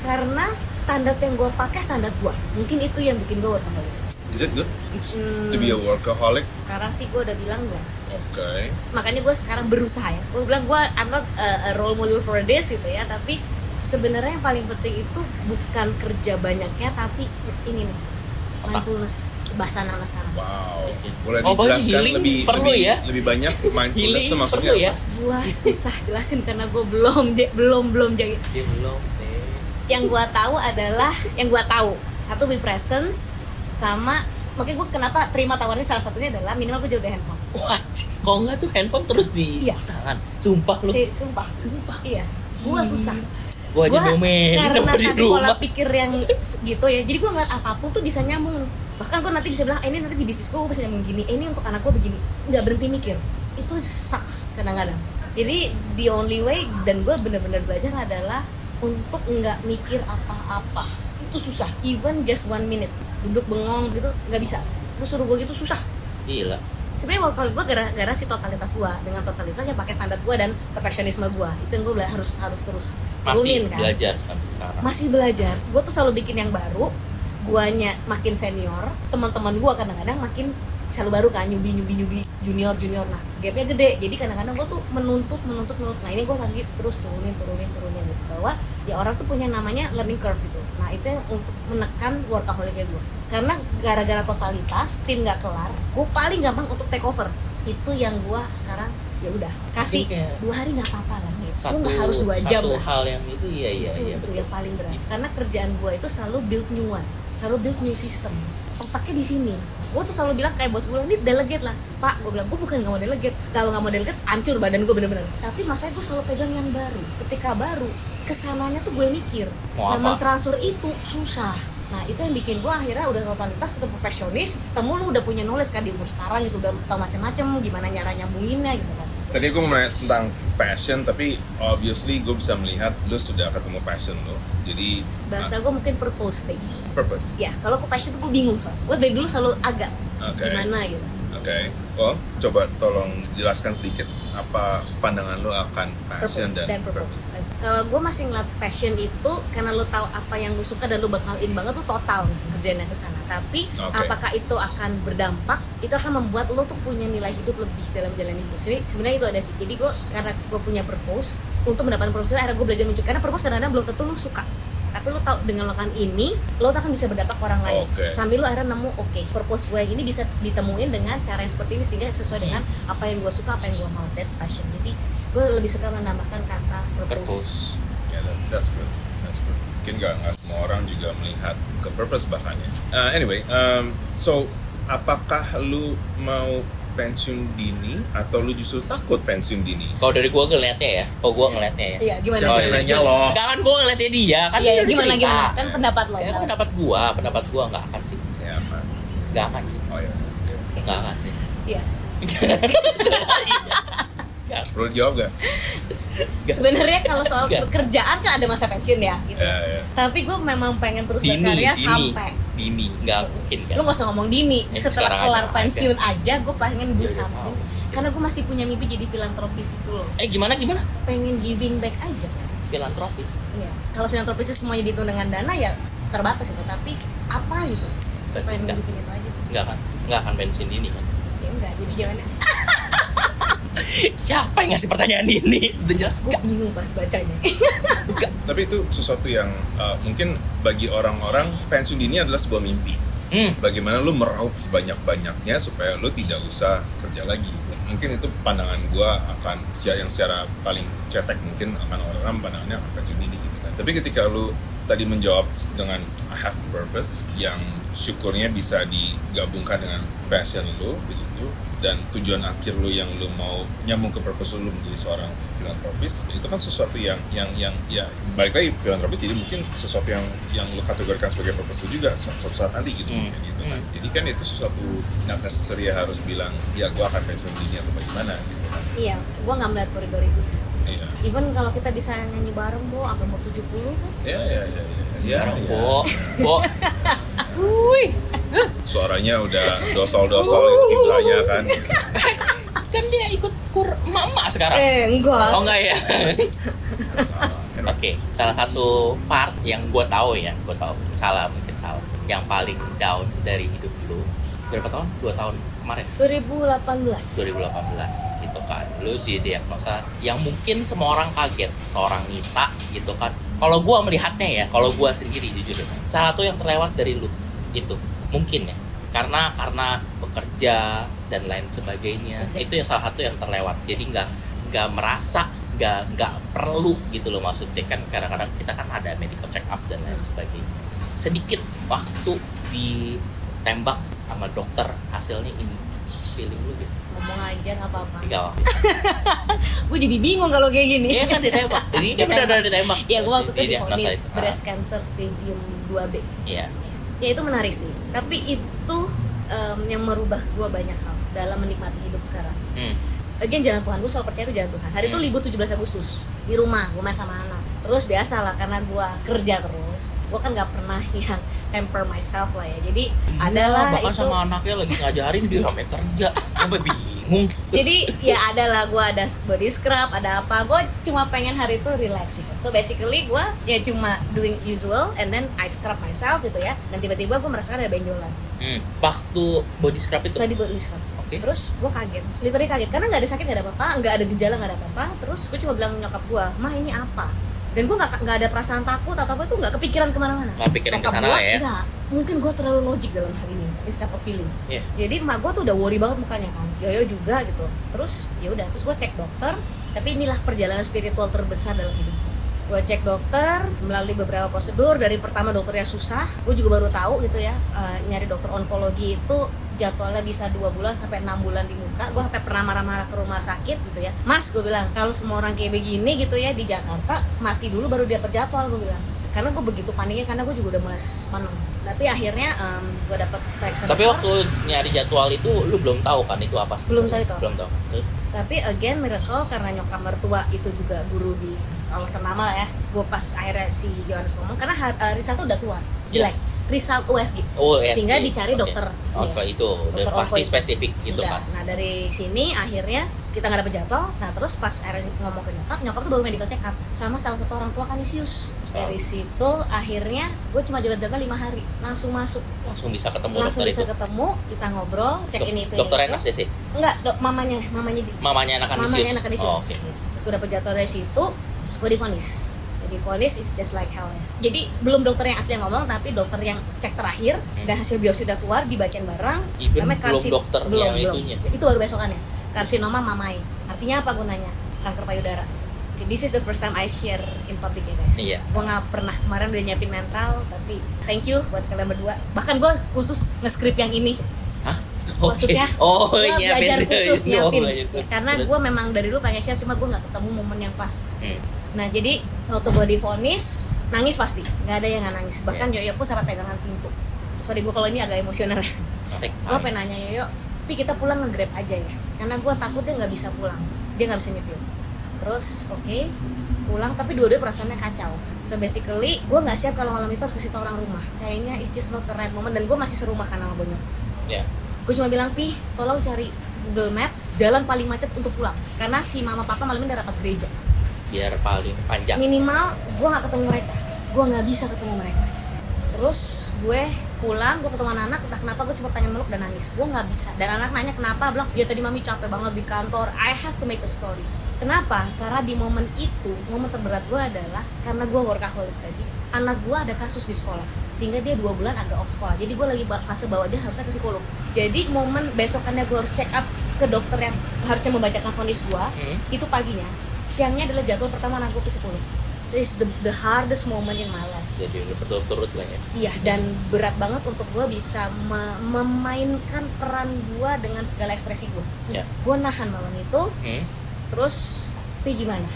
karena standar yang gue pakai standar gue. Mungkin itu yang bikin gue workaholic. Is it good Hmm, to be a workaholic? sekarang sih gue udah bilang enggak. Oke. makanya gue sekarang berusaha ya gue bilang gue I'm not a, a role model for this gitu ya tapi sebenarnya yang paling penting itu bukan kerja banyaknya tapi ini nih Apa? mindfulness bahasa anak sekarang Wow. Boleh Oh, dijelaskan healing lebih perlu lebih, ya? lebih banyak mindfulness Healing itu maksudnya perlu ya? apa? gue susah jelasin karena gue belum belum belum jadi Dia belum deh. yang gue tahu adalah yang gue tahu satu be presence sama makanya gue kenapa terima tawaran salah satunya adalah minimal gue jauh dari handphone Wah, kalau nggak tuh handphone terus di Iya. tangan. Sumpah lu. Si, sumpah sumpah iya gue susah Gua aja ngomelin karena di pola pikir yang gitu ya. Jadi gue ngeliat apa pun tuh bisa nyambung. Bahkan gue nanti bisa bilang eh, ini nanti di bisnis gue gue bisa nyambung gini. Eh, ini untuk anak gue begini. Nggak berhenti mikir. Itu sucks kadang-kadang. Jadi the only way dan gue bener-bener belajar adalah untuk nggak mikir apa-apa. Itu susah. Even just one minute. Duduk bengong gitu nggak bisa. Lu suruh gue gitu susah. Gila. sebenarnya kalau gue gara-gara si totalitas gue dengan totalitas yang pakai standar gue dan perfeksionisme gue itu yang gue harus harus terus Masih kan? belajar sampai sekarang. masih belajar. Gue tuh selalu bikin yang baru. Guanya makin senior. Teman-teman gue kadang-kadang makin selalu baru kan. Nyubi nyubi nyubi. Junior junior. Nah gapnya gede. Jadi kadang-kadang gue tuh menuntut menuntut menuntut. Nah ini gue lagi terus turunin turunin turunin gitu. Bahwa ya orang tuh punya namanya learning curve gitu. Nah itu yang untuk menekan workaholicnya gue karena gara-gara totalitas tim nggak kelar gue paling gampang untuk take over. Itu yang gue sekarang ya udah kasih. Dua hari nggak apa-apa lah gitu Satu, lu nggak harus dua jam satu lah. hal yang itu iya iya itu, iya itu betul. yang paling berat. Karena kerjaan gue itu selalu build new one selalu build new system. Otaknya di sini. Gue tuh selalu bilang kayak bos gue bilang ini delegate lah. Pak gue bilang gue bukan nggak mau delegate. Kalau nggak mau delegate hancur badan gue bener-bener. Tapi masanya gue selalu pegang yang baru. Ketika baru ke sananya tuh gue mikir. Mau apa? transfer itu susah. Nah itu yang bikin gue akhirnya udah totalitas ketemu perfeksionis temu lu udah punya knowledge kan di umur sekarang gitu udah tau macam-macam gimana cara nyambunginnya gitu kan Tadi gue mau nanya tentang passion, tapi obviously gue bisa melihat lu sudah ketemu passion lo. Jadi bahasa gue mungkin purpose ah, purpose. ya kalau ke passion tuh gue bingung soal gue dari dulu selalu agak Oke. gimana gitu Oke. Oh, coba tolong jelaskan sedikit apa pandangan lu akan passion purpose dan, dan purpose. Kalau gue masih ngeliat passion itu karena lu tahu apa yang lu suka dan lu bakal in banget tuh total kerjanya ke sana. Tapi Oke. apakah itu akan berdampak? Itu akan membuat lu tuh punya nilai hidup lebih dalam jalan hidup. Jadi sebenarnya itu ada sih. Jadi gue karena gue punya purpose untuk mendapatkan purpose akhirnya gue belajar mencuri karena purpose kadang-kadang belum tentu lu suka tapi lu tahu dengan melakukan ini lo akan bisa berdampak ke orang lain Oke. sambil lu akhirnya nemu oke purpose gue yang ini bisa ditemuin dengan cara yang seperti ini sehingga sesuai dengan apa yang gue suka apa yang gue mau that's passion jadi gue lebih suka menambahkan kata purpose, Purpose. Ya, that's, that's good. That's good. Mungkin nggak nggak semua orang juga melihat ke purpose bahkan ya. Uh, anyway, um, so apakah lu mau pensiun dini atau lu justru takut pensiun dini? Kalau dari gua ngeliatnya ya, kalau gua ngeliatnya ya. iya gimana Siapa Oh, yang iya. nanya lo? Enggak kan gua ngeliatnya dia, kan iya dia udah gimana cerita. gimana kan pendapat lo Ya, kan? pendapat gua, pendapat gua nggak akan sih. Ya apa? Nggak akan sih. Oh ya. oke. Nggak akan sih. iya Perlu dijawab gak? sebenarnya kalau soal Nggak. pekerjaan kan ada masa pensiun ya gitu Ya, ya. tapi gue memang pengen terus Dini, berkarya dini, sampai dini, nggak mungkin kan. lu gak usah ngomong dini Eh, setelah kelar ada, pensiun aja gue pengen do iya, something mau. karena gue masih punya mimpi jadi filantropis itu loh Eh gimana gimana? pengen giving back aja Filantropis. Iya, kalau filantropis itu semuanya dihitung dengan dana ya terbatas itu, tapi apa gitu? Gue pengen bikin itu aja sih. Nggak akan, nggak akan pensiun dini kan. Ya enggak, jadi gimana? Siapa yang ngasih pertanyaan ini? Udah jelas Gue bingung pas bacanya. Tapi itu sesuatu yang uh, mungkin bagi orang-orang pensiun dini adalah sebuah mimpi. Hmm. Bagaimana lu meraup sebanyak-banyaknya supaya lu tidak usah kerja lagi. Mungkin itu pandangan gua akan yang secara paling cetek mungkin akan orang-orang pandangannya akan pensiun dini gitu kan. Tapi ketika lu tadi menjawab dengan I have purpose yang syukurnya bisa digabungkan dengan passion lu begitu dan tujuan akhir lu yang lu mau nyambung ke purpose lu, menjadi seorang filantropis itu kan sesuatu yang yang yang ya balik lagi filantropis jadi mungkin sesuatu yang yang lu kategorikan sebagai purpose lu juga suatu saat nanti gitu Hmm. gitu kan Hmm. jadi kan itu sesuatu not necessary harus bilang ya gua akan pensiun dini atau bagaimana gitu kan iya, gue nggak melihat koridor itu sih. iya Even kalau kita bisa nyanyi bareng, Bo, sampai umur 70 kan? ya ya ya ya ya, Barang ya. Bo, Bo. Wih, suaranya udah dosol-dosol itu vibranya kan kan dia ikut kur emak-emak sekarang. Eh, enggak. Oh enggak ya? Salah. Oke, salah satu part yang gue tahu ya, gue tahu salah mungkin salah, yang paling down dari hidup lu berapa tahun? Dua tahun kemarin, 2018. 2018 gitu kan. Lu didiagnosa yang mungkin semua orang kaget, seorang Nita gitu kan. Kalau gue melihatnya ya, kalau gue sendiri jujur, salah satu yang terlewat dari lu itu mungkin ya, karena karena bekerja dan lain sebagainya. Itu yang salah satu yang terlewat. Jadi nggak nggak merasa nggak nggak perlu gitu loh maksudnya. Kan kadang-kadang kita kan ada medical check up dan lain sebagainya. Sedikit waktu ditembak sama dokter hasilnya ini feeling lu gitu. Ngomong aja nggak apa-apa. Tinggal gue jadi bingung kalau kayak gini. Iya kan ditembak. Jadi kan udah ditembak. ya gue waktu itu Jadi dia divonis ngerasain. breast cancer stadium 2B iya ya itu menarik sih. Tapi itu em, yang merubah gue banyak hal dalam menikmati hidup sekarang. Hmm. Again jalan Tuhan, gue selalu percaya itu jalan Tuhan. Hari itu Hmm. libur 17 Agustus. Di rumah, gue main sama anak Terus biasa lah, karena gue kerja terus Gue kan gak pernah yang pamper myself lah ya. Jadi adalah Iya, bahkan itu sama anaknya lagi ngajarin dia sampai kerja sampai bingung. Jadi ya adalah gue ada body scrub, ada apa. Gue cuma pengen hari itu relax gitu So basically gue ya cuma doing usual And then I scrub myself gitu ya. Dan tiba-tiba gue merasakan ada benjolan. Hmm. waktu body scrub itu? Tadi body scrub. Terus gue kaget, literally kaget. Karena gak ada sakit, gak ada apa-apa, gak ada gejala, gak ada apa-apa. Terus gue cuma bilang nyokap gue, Ma ini apa? Dan gue gak, gak ada perasaan takut atau apa itu gak kepikiran ke mana-mana. Nggak pikiran Nyokap ke sana gua, lah ya. Nggak, mungkin gue terlalu logik dalam hal ini It's of feeling? Iya. Jadi emak gue tuh udah worry banget mukanya kan Yoyo juga gitu. Terus ya udah terus gue cek dokter Tapi inilah perjalanan spiritual terbesar dalam hidup gue gue cek dokter melalui beberapa prosedur dari pertama dokternya susah gue juga baru tahu gitu ya eh, nyari dokter onkologi itu jadwalnya bisa dua bulan sampai enam bulan di muka gue sampai pernah marah-marah ke rumah sakit gitu ya. Mas gue bilang kalau semua orang kayak begini gitu ya di Jakarta mati dulu baru dapat jadwal gue bilang. Karena gue begitu paniknya karena gue juga udah mulai panem tapi akhirnya gue dapat periksa tapi waktu nyari jadwal itu lu belum tahu kan itu apa Belum tahu itu. belum tahu. Terus? tapi again miracle karena nyokap mertua itu juga guru di sekolah ternama ya. Gue pas akhirnya si Yohanes ngomong karena ha- uh, result tuh udah keluar jelek result USG oh yes sehingga dicari Oke. dokter. Oke, ini. itu. Udah Dokter pasti itu. spesifik gitu kan nah dari sini akhirnya kita nggak dapet jadwal. Nah terus pas akhirnya ngomong ke nyokap nyokap tuh baru medical check up sama salah satu orang tua kanisius dari situ akhirnya gue cuma jabat jaga lima hari. Langsung masuk. Langsung bisa ketemu langsung dokter bisa itu? ketemu kita ngobrol cek Dok- ini itu. dokter ini, itu. enak sih enggak dok mamanya. Mamanya di, mamanya anak mamanya kanisius anak kanisius oh, oke. Terus gue dapet jadwal dari situ terus gue divonis jadi vonis is just like hell ya jadi belum dokter yang asli yang ngomong tapi dokter yang cek terakhir Hmm. dan hasil biopsi udah keluar dibacain bareng Even namanya belum karsin- dokter belum, yang belum. itunya. itu baru besokannya karsinoma mamai artinya apa gunanya kanker payudara Okay, this is the first time I share in public ya guys Iya. gue nggak pernah kemarin udah nyiapin mental tapi thank you buat kalian berdua bahkan gue khusus nge-script yang ini Hah? Oke. maksudnya Oh, gue nyiapin belajar khusus itu. nyiapin Oh, karena gue memang dari dulu pengen share cuma gue nggak ketemu momen yang pas Hmm. Nah jadi waktu gue divonis nangis pasti. Nggak ada yang nggak nangis. Bahkan Yoyo pun sampai pegangan pintu. Sorry gue kalau ini agak emosional. Take gue pengen nanya Yoyo tapi kita pulang nge-grab aja ya? Karena gue takut dia nggak bisa pulang. Dia nggak bisa nyetir terus oke pulang. Tapi dua-dua perasaannya kacau. So basically gue nggak siap kalau malam itu harus kasih tau orang rumah. Kayaknya it's just not the right moment. Dan gue masih serumah kan sama Bonyok. Ya gue cuma bilang pi tolong cari Google Map jalan paling macet untuk pulang. Karena si mama papa malam ini udah rapat gereja biar paling panjang. Minimal gue nggak ketemu mereka. Gue nggak bisa ketemu mereka. Terus gue pulang gue ketemu anak entah kenapa gue cuma pengen meluk dan nangis. Gue nggak bisa. Dan anak nanya kenapa? Bilang ya tadi mami capek banget di kantor. I have to make a story. Kenapa? Karena di momen itu momen terberat gue adalah karena gue workaholic tadi anak gue ada kasus di sekolah. Sehingga dia dua bulan agak off sekolah. Jadi gue lagi fase bahwa dia harusnya ke psikolog. Jadi momen besokannya gue harus check up ke dokter yang harusnya membacakan vonis gue Hmm. itu paginya siangnya adalah jadwal pertama gue ke psikolog so it's the, the hardest moment in my life. Jadi udah berturut-turut lah ya. Iya dan berat banget untuk gue bisa me- memainkan peran gue dengan segala ekspresi gue ya gue nahan malam itu hmm. terus pi gimana?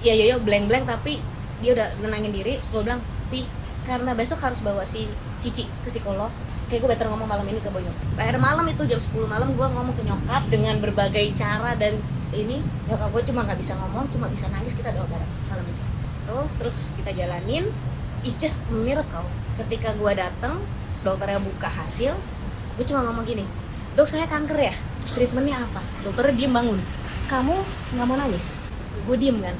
Ya yoyo blank blank tapi dia udah nenangin diri. Gue bilang pi karena besok harus bawa si cici ke psikolog kayak gue better ngomong malam ini ke bonyok. Akhir malam itu jam 10 malam gue ngomong ke nyokap dengan berbagai cara dan ini. Nyokap gue cuma nggak bisa ngomong cuma bisa nangis kita doa bareng malam itu tuh terus kita jalanin. It's just a miracle. Ketika gue datang dokternya buka hasil gue cuma ngomong gini dok saya kanker ya? Treatmentnya apa? Dokternya diem bangun kamu nggak mau nangis? Gue diem kan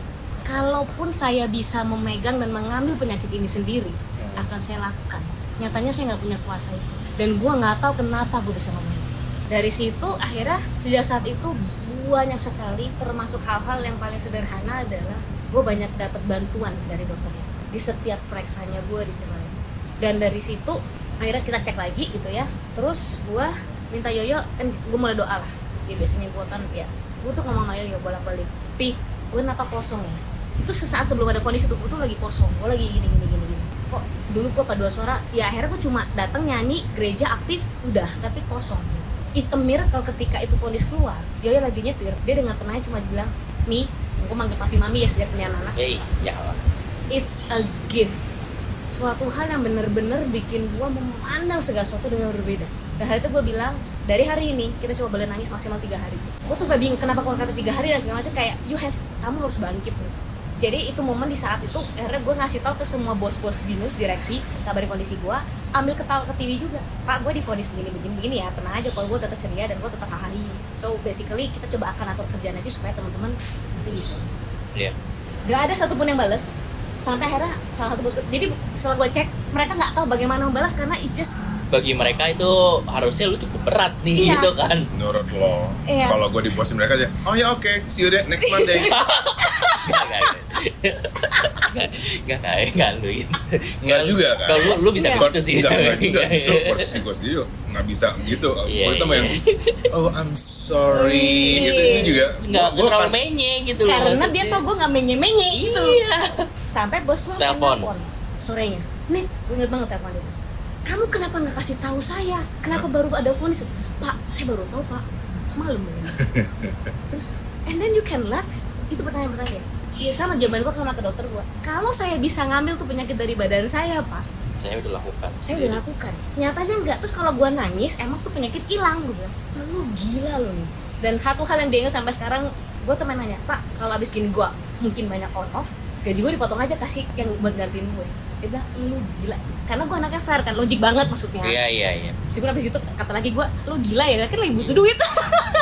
kalaupun saya bisa memegang dan mengambil penyakit ini sendiri akan saya lakukan. Nyatanya saya nggak punya kuasa itu dan gue nggak tahu kenapa gue bisa ngomong. Dari situ akhirnya sejak saat itu banyak sekali termasuk hal-hal yang paling sederhana adalah gue banyak dapat bantuan dari dokter itu. Di setiap periksanya gue di setiap dan dari situ akhirnya kita cek lagi gitu ya. Terus gue minta Yoyo kan gue mulai doa lah. Ya biasanya gue kan ya gue tuh ngomong sama Yoyo bolak balik pi gue kenapa kosong ya? Itu sesaat sebelum ada kondisi itu gue tuh lagi kosong. Gue lagi gini gini kok dulu gue paduan suara ya akhirnya gue cuma datang nyanyi gereja aktif udah tapi kosong. It's a miracle ketika itu vonis keluar. Yoyo lagi nyetir dia dengan tenangnya cuma bilang Mi gue manggil papi mami ya sejak punya anak Hey, ya it's a gift. Suatu hal yang bener-bener bikin gue memandang segala sesuatu dengan berbeda. Dan hari itu gue bilang dari hari ini kita coba boleh nangis maksimal tiga hari. Gue tuh bingung kenapa kalau kata tiga hari dan segala macam kayak you have kamu harus bangkit. nih jadi itu momen di saat itu akhirnya gue ngasih tahu ke semua bos-bos binus direksi kabarin kondisi gue ambil ketawa ke TV juga. Pak gue difonis begini begini begini ya tenang aja kalau gue tetap ceria dan gue tetap hahaha. So basically kita coba akan atur kerjaan aja supaya teman-teman bisa. Iya. gak ada satupun yang bales sampai akhirnya salah satu bosku jadi setelah gue cek mereka nggak tahu bagaimana membalas karena it's just Bagi mereka itu harusnya lu cukup berat nih Iya. gitu kan. menurut lo Iya. kalau gue di bos mereka aja oh ya oke see you deh next Monday Gak, gak, gak, gak, gak, gak, lu gitu. Nggak juga, kan? Kalau lu, lu bisa Iya. gitu sih. enggak enggak juga Iya, justru iya. posisi gue sendiri nggak bisa gitu Iya, Kalau itu main iya. oh I'm sorry gitu itu juga Nggak Gua- gua terlalu kan- menye gitu loh. karena dia tau gue nggak menye menye gitu Iya. sampai bos gue Telepon. sorenya nih gue inget banget telepon itu kamu kenapa nggak kasih tahu saya? Kenapa baru ada vonis? Pak saya baru tahu pak. Semalam. Terus and then you can laugh. Itu pertanyaan pertanyaan Iya sama jawaban gue sama ke dokter gue Kalau saya bisa ngambil tuh penyakit dari badan saya pak. Saya udah lakukan. Saya udah lakukan. Nyatanya enggak Terus kalau gue nangis Emang tuh penyakit hilang Gue bilang. "Wah, Lu gila lu nih. Dan satu hal yang dia ingat sampai sekarang Gue temen nanya Pak kalau abis gini gue Mungkin banyak on off Gaji gue dipotong aja kasih yang buat gantiin gue Dia bilang lu gila. Karena gue anaknya fair kan Logik banget maksudnya. Iya iya iya. Meskipun abis gitu kata lagi gue Lu gila ya Kan lagi butuh duit.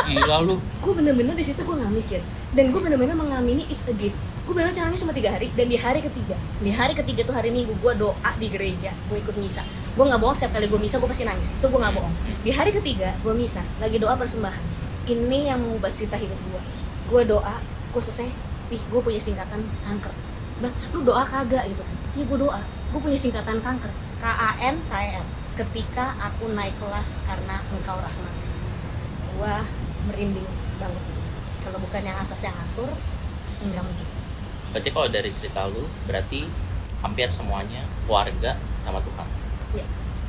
Gila lu. gue bener-bener di situ gue nggak mikir. Dan gue bener-bener mengamini it's a gift. Gue bener bener nangis cuma tiga hari dan di hari ketiga di hari ketiga tuh hari minggu gue doa di gereja gue ikut misa. Gue nggak bohong setiap kali gue misa gue pasti nangis. Itu gue nggak bohong. Di hari ketiga gue misa lagi doa persembahan. Ini yang mengubah cerita hidup gue gue doa gue selesai pih gue punya singkatan kanker. Bilang, lu doa kagak? Gitu kan iya gue doa gue punya singkatan kanker K A N K E R ketika aku naik kelas karena engkau rahmat gua merinding banget kalau bukan yang atas yang atur nggak mungkin Berarti kalau dari cerita lu berarti hampir semuanya keluarga sama Tuhan. Iya.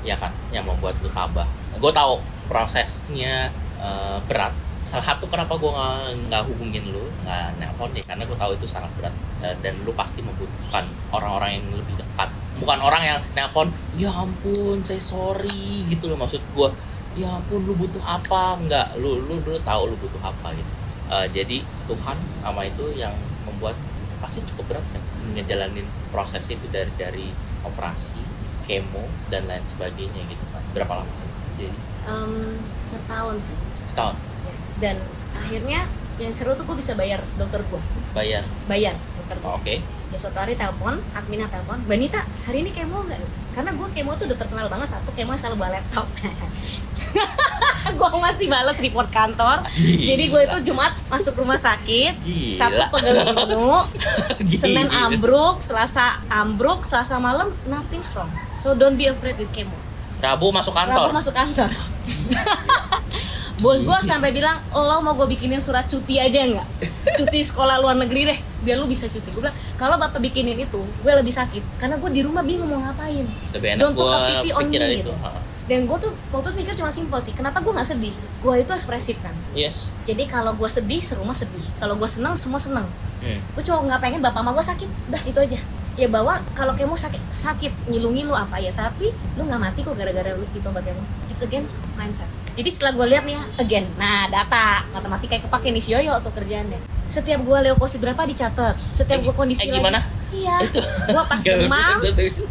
Iya kan yang membuat lu tabah. Gue tahu prosesnya eh, berat. Salah satu kenapa gue nggak nggak hubungin lu, nggak nelpon ya karena gue tahu itu sangat berat Eh, dan lu pasti membutuhkan orang-orang yang lebih dekat. Bukan orang yang nelpon, ya ampun, saya sorry gitu loh maksud gue. Ya ampun, lu butuh apa? Enggak, lu lu lu tahu lu butuh apa gitu. Eh, jadi Tuhan sama itu yang membuat pasti cukup berat kan ngejalanin proses itu dari dari operasi kemo dan lain sebagainya gitu kan berapa lama sih jadi Em, setahun sih setahun. Dan akhirnya yang seru tuh gue bisa bayar dokter gue bayar? Bayar dokter gue Oh, oke. Ya suatu hari telepon adminnya telepon Banita hari ini kemo nggak? Karena gue kemo tuh udah terkenal banget satu kemo selalu bawa laptop. Gue masih balas report kantor. Jadi gue itu Jumat masuk rumah sakit Gila. Sabtu pegel Gila. Senin ambruk Selasa ambruk Selasa malam nothing strong. So don't be afraid with chemo Rabu masuk Rabu kantor masuk kantor bos gue sampai bilang lo mau gue bikinin surat cuti aja nggak? Cuti sekolah luar negeri deh biar lu bisa cuti. Gue bilang kalau bapak bikinin itu gue lebih sakit karena gue di rumah bingung mau ngapain. Lebih enak Don't on pikiran me, itu gitu. Dan gue tuh waktu itu mikir cuma simpel sih kenapa gue nggak sedih? Gue itu ekspresif kan? Yes. Jadi kalau gue sedih serumah sedih. Kalau gue senang semua senang hmm. gue cuma nggak pengen bapak mama gue sakit. Dah itu aja. Ya bahwa kalau kamu sakit sakit nyilungin lu apa ya tapi lu nggak mati kok gara-gara lu itu obat kamu. It's again mindset jadi setelah gue lihat nih ya again nah data matematika kayak kepake nih si Yoyo tuh kerjaannya. Setiap gue leukosit berapa dicatat. Setiap gue kondisi eh, gimana? lagi iya. Itu. gue pas demam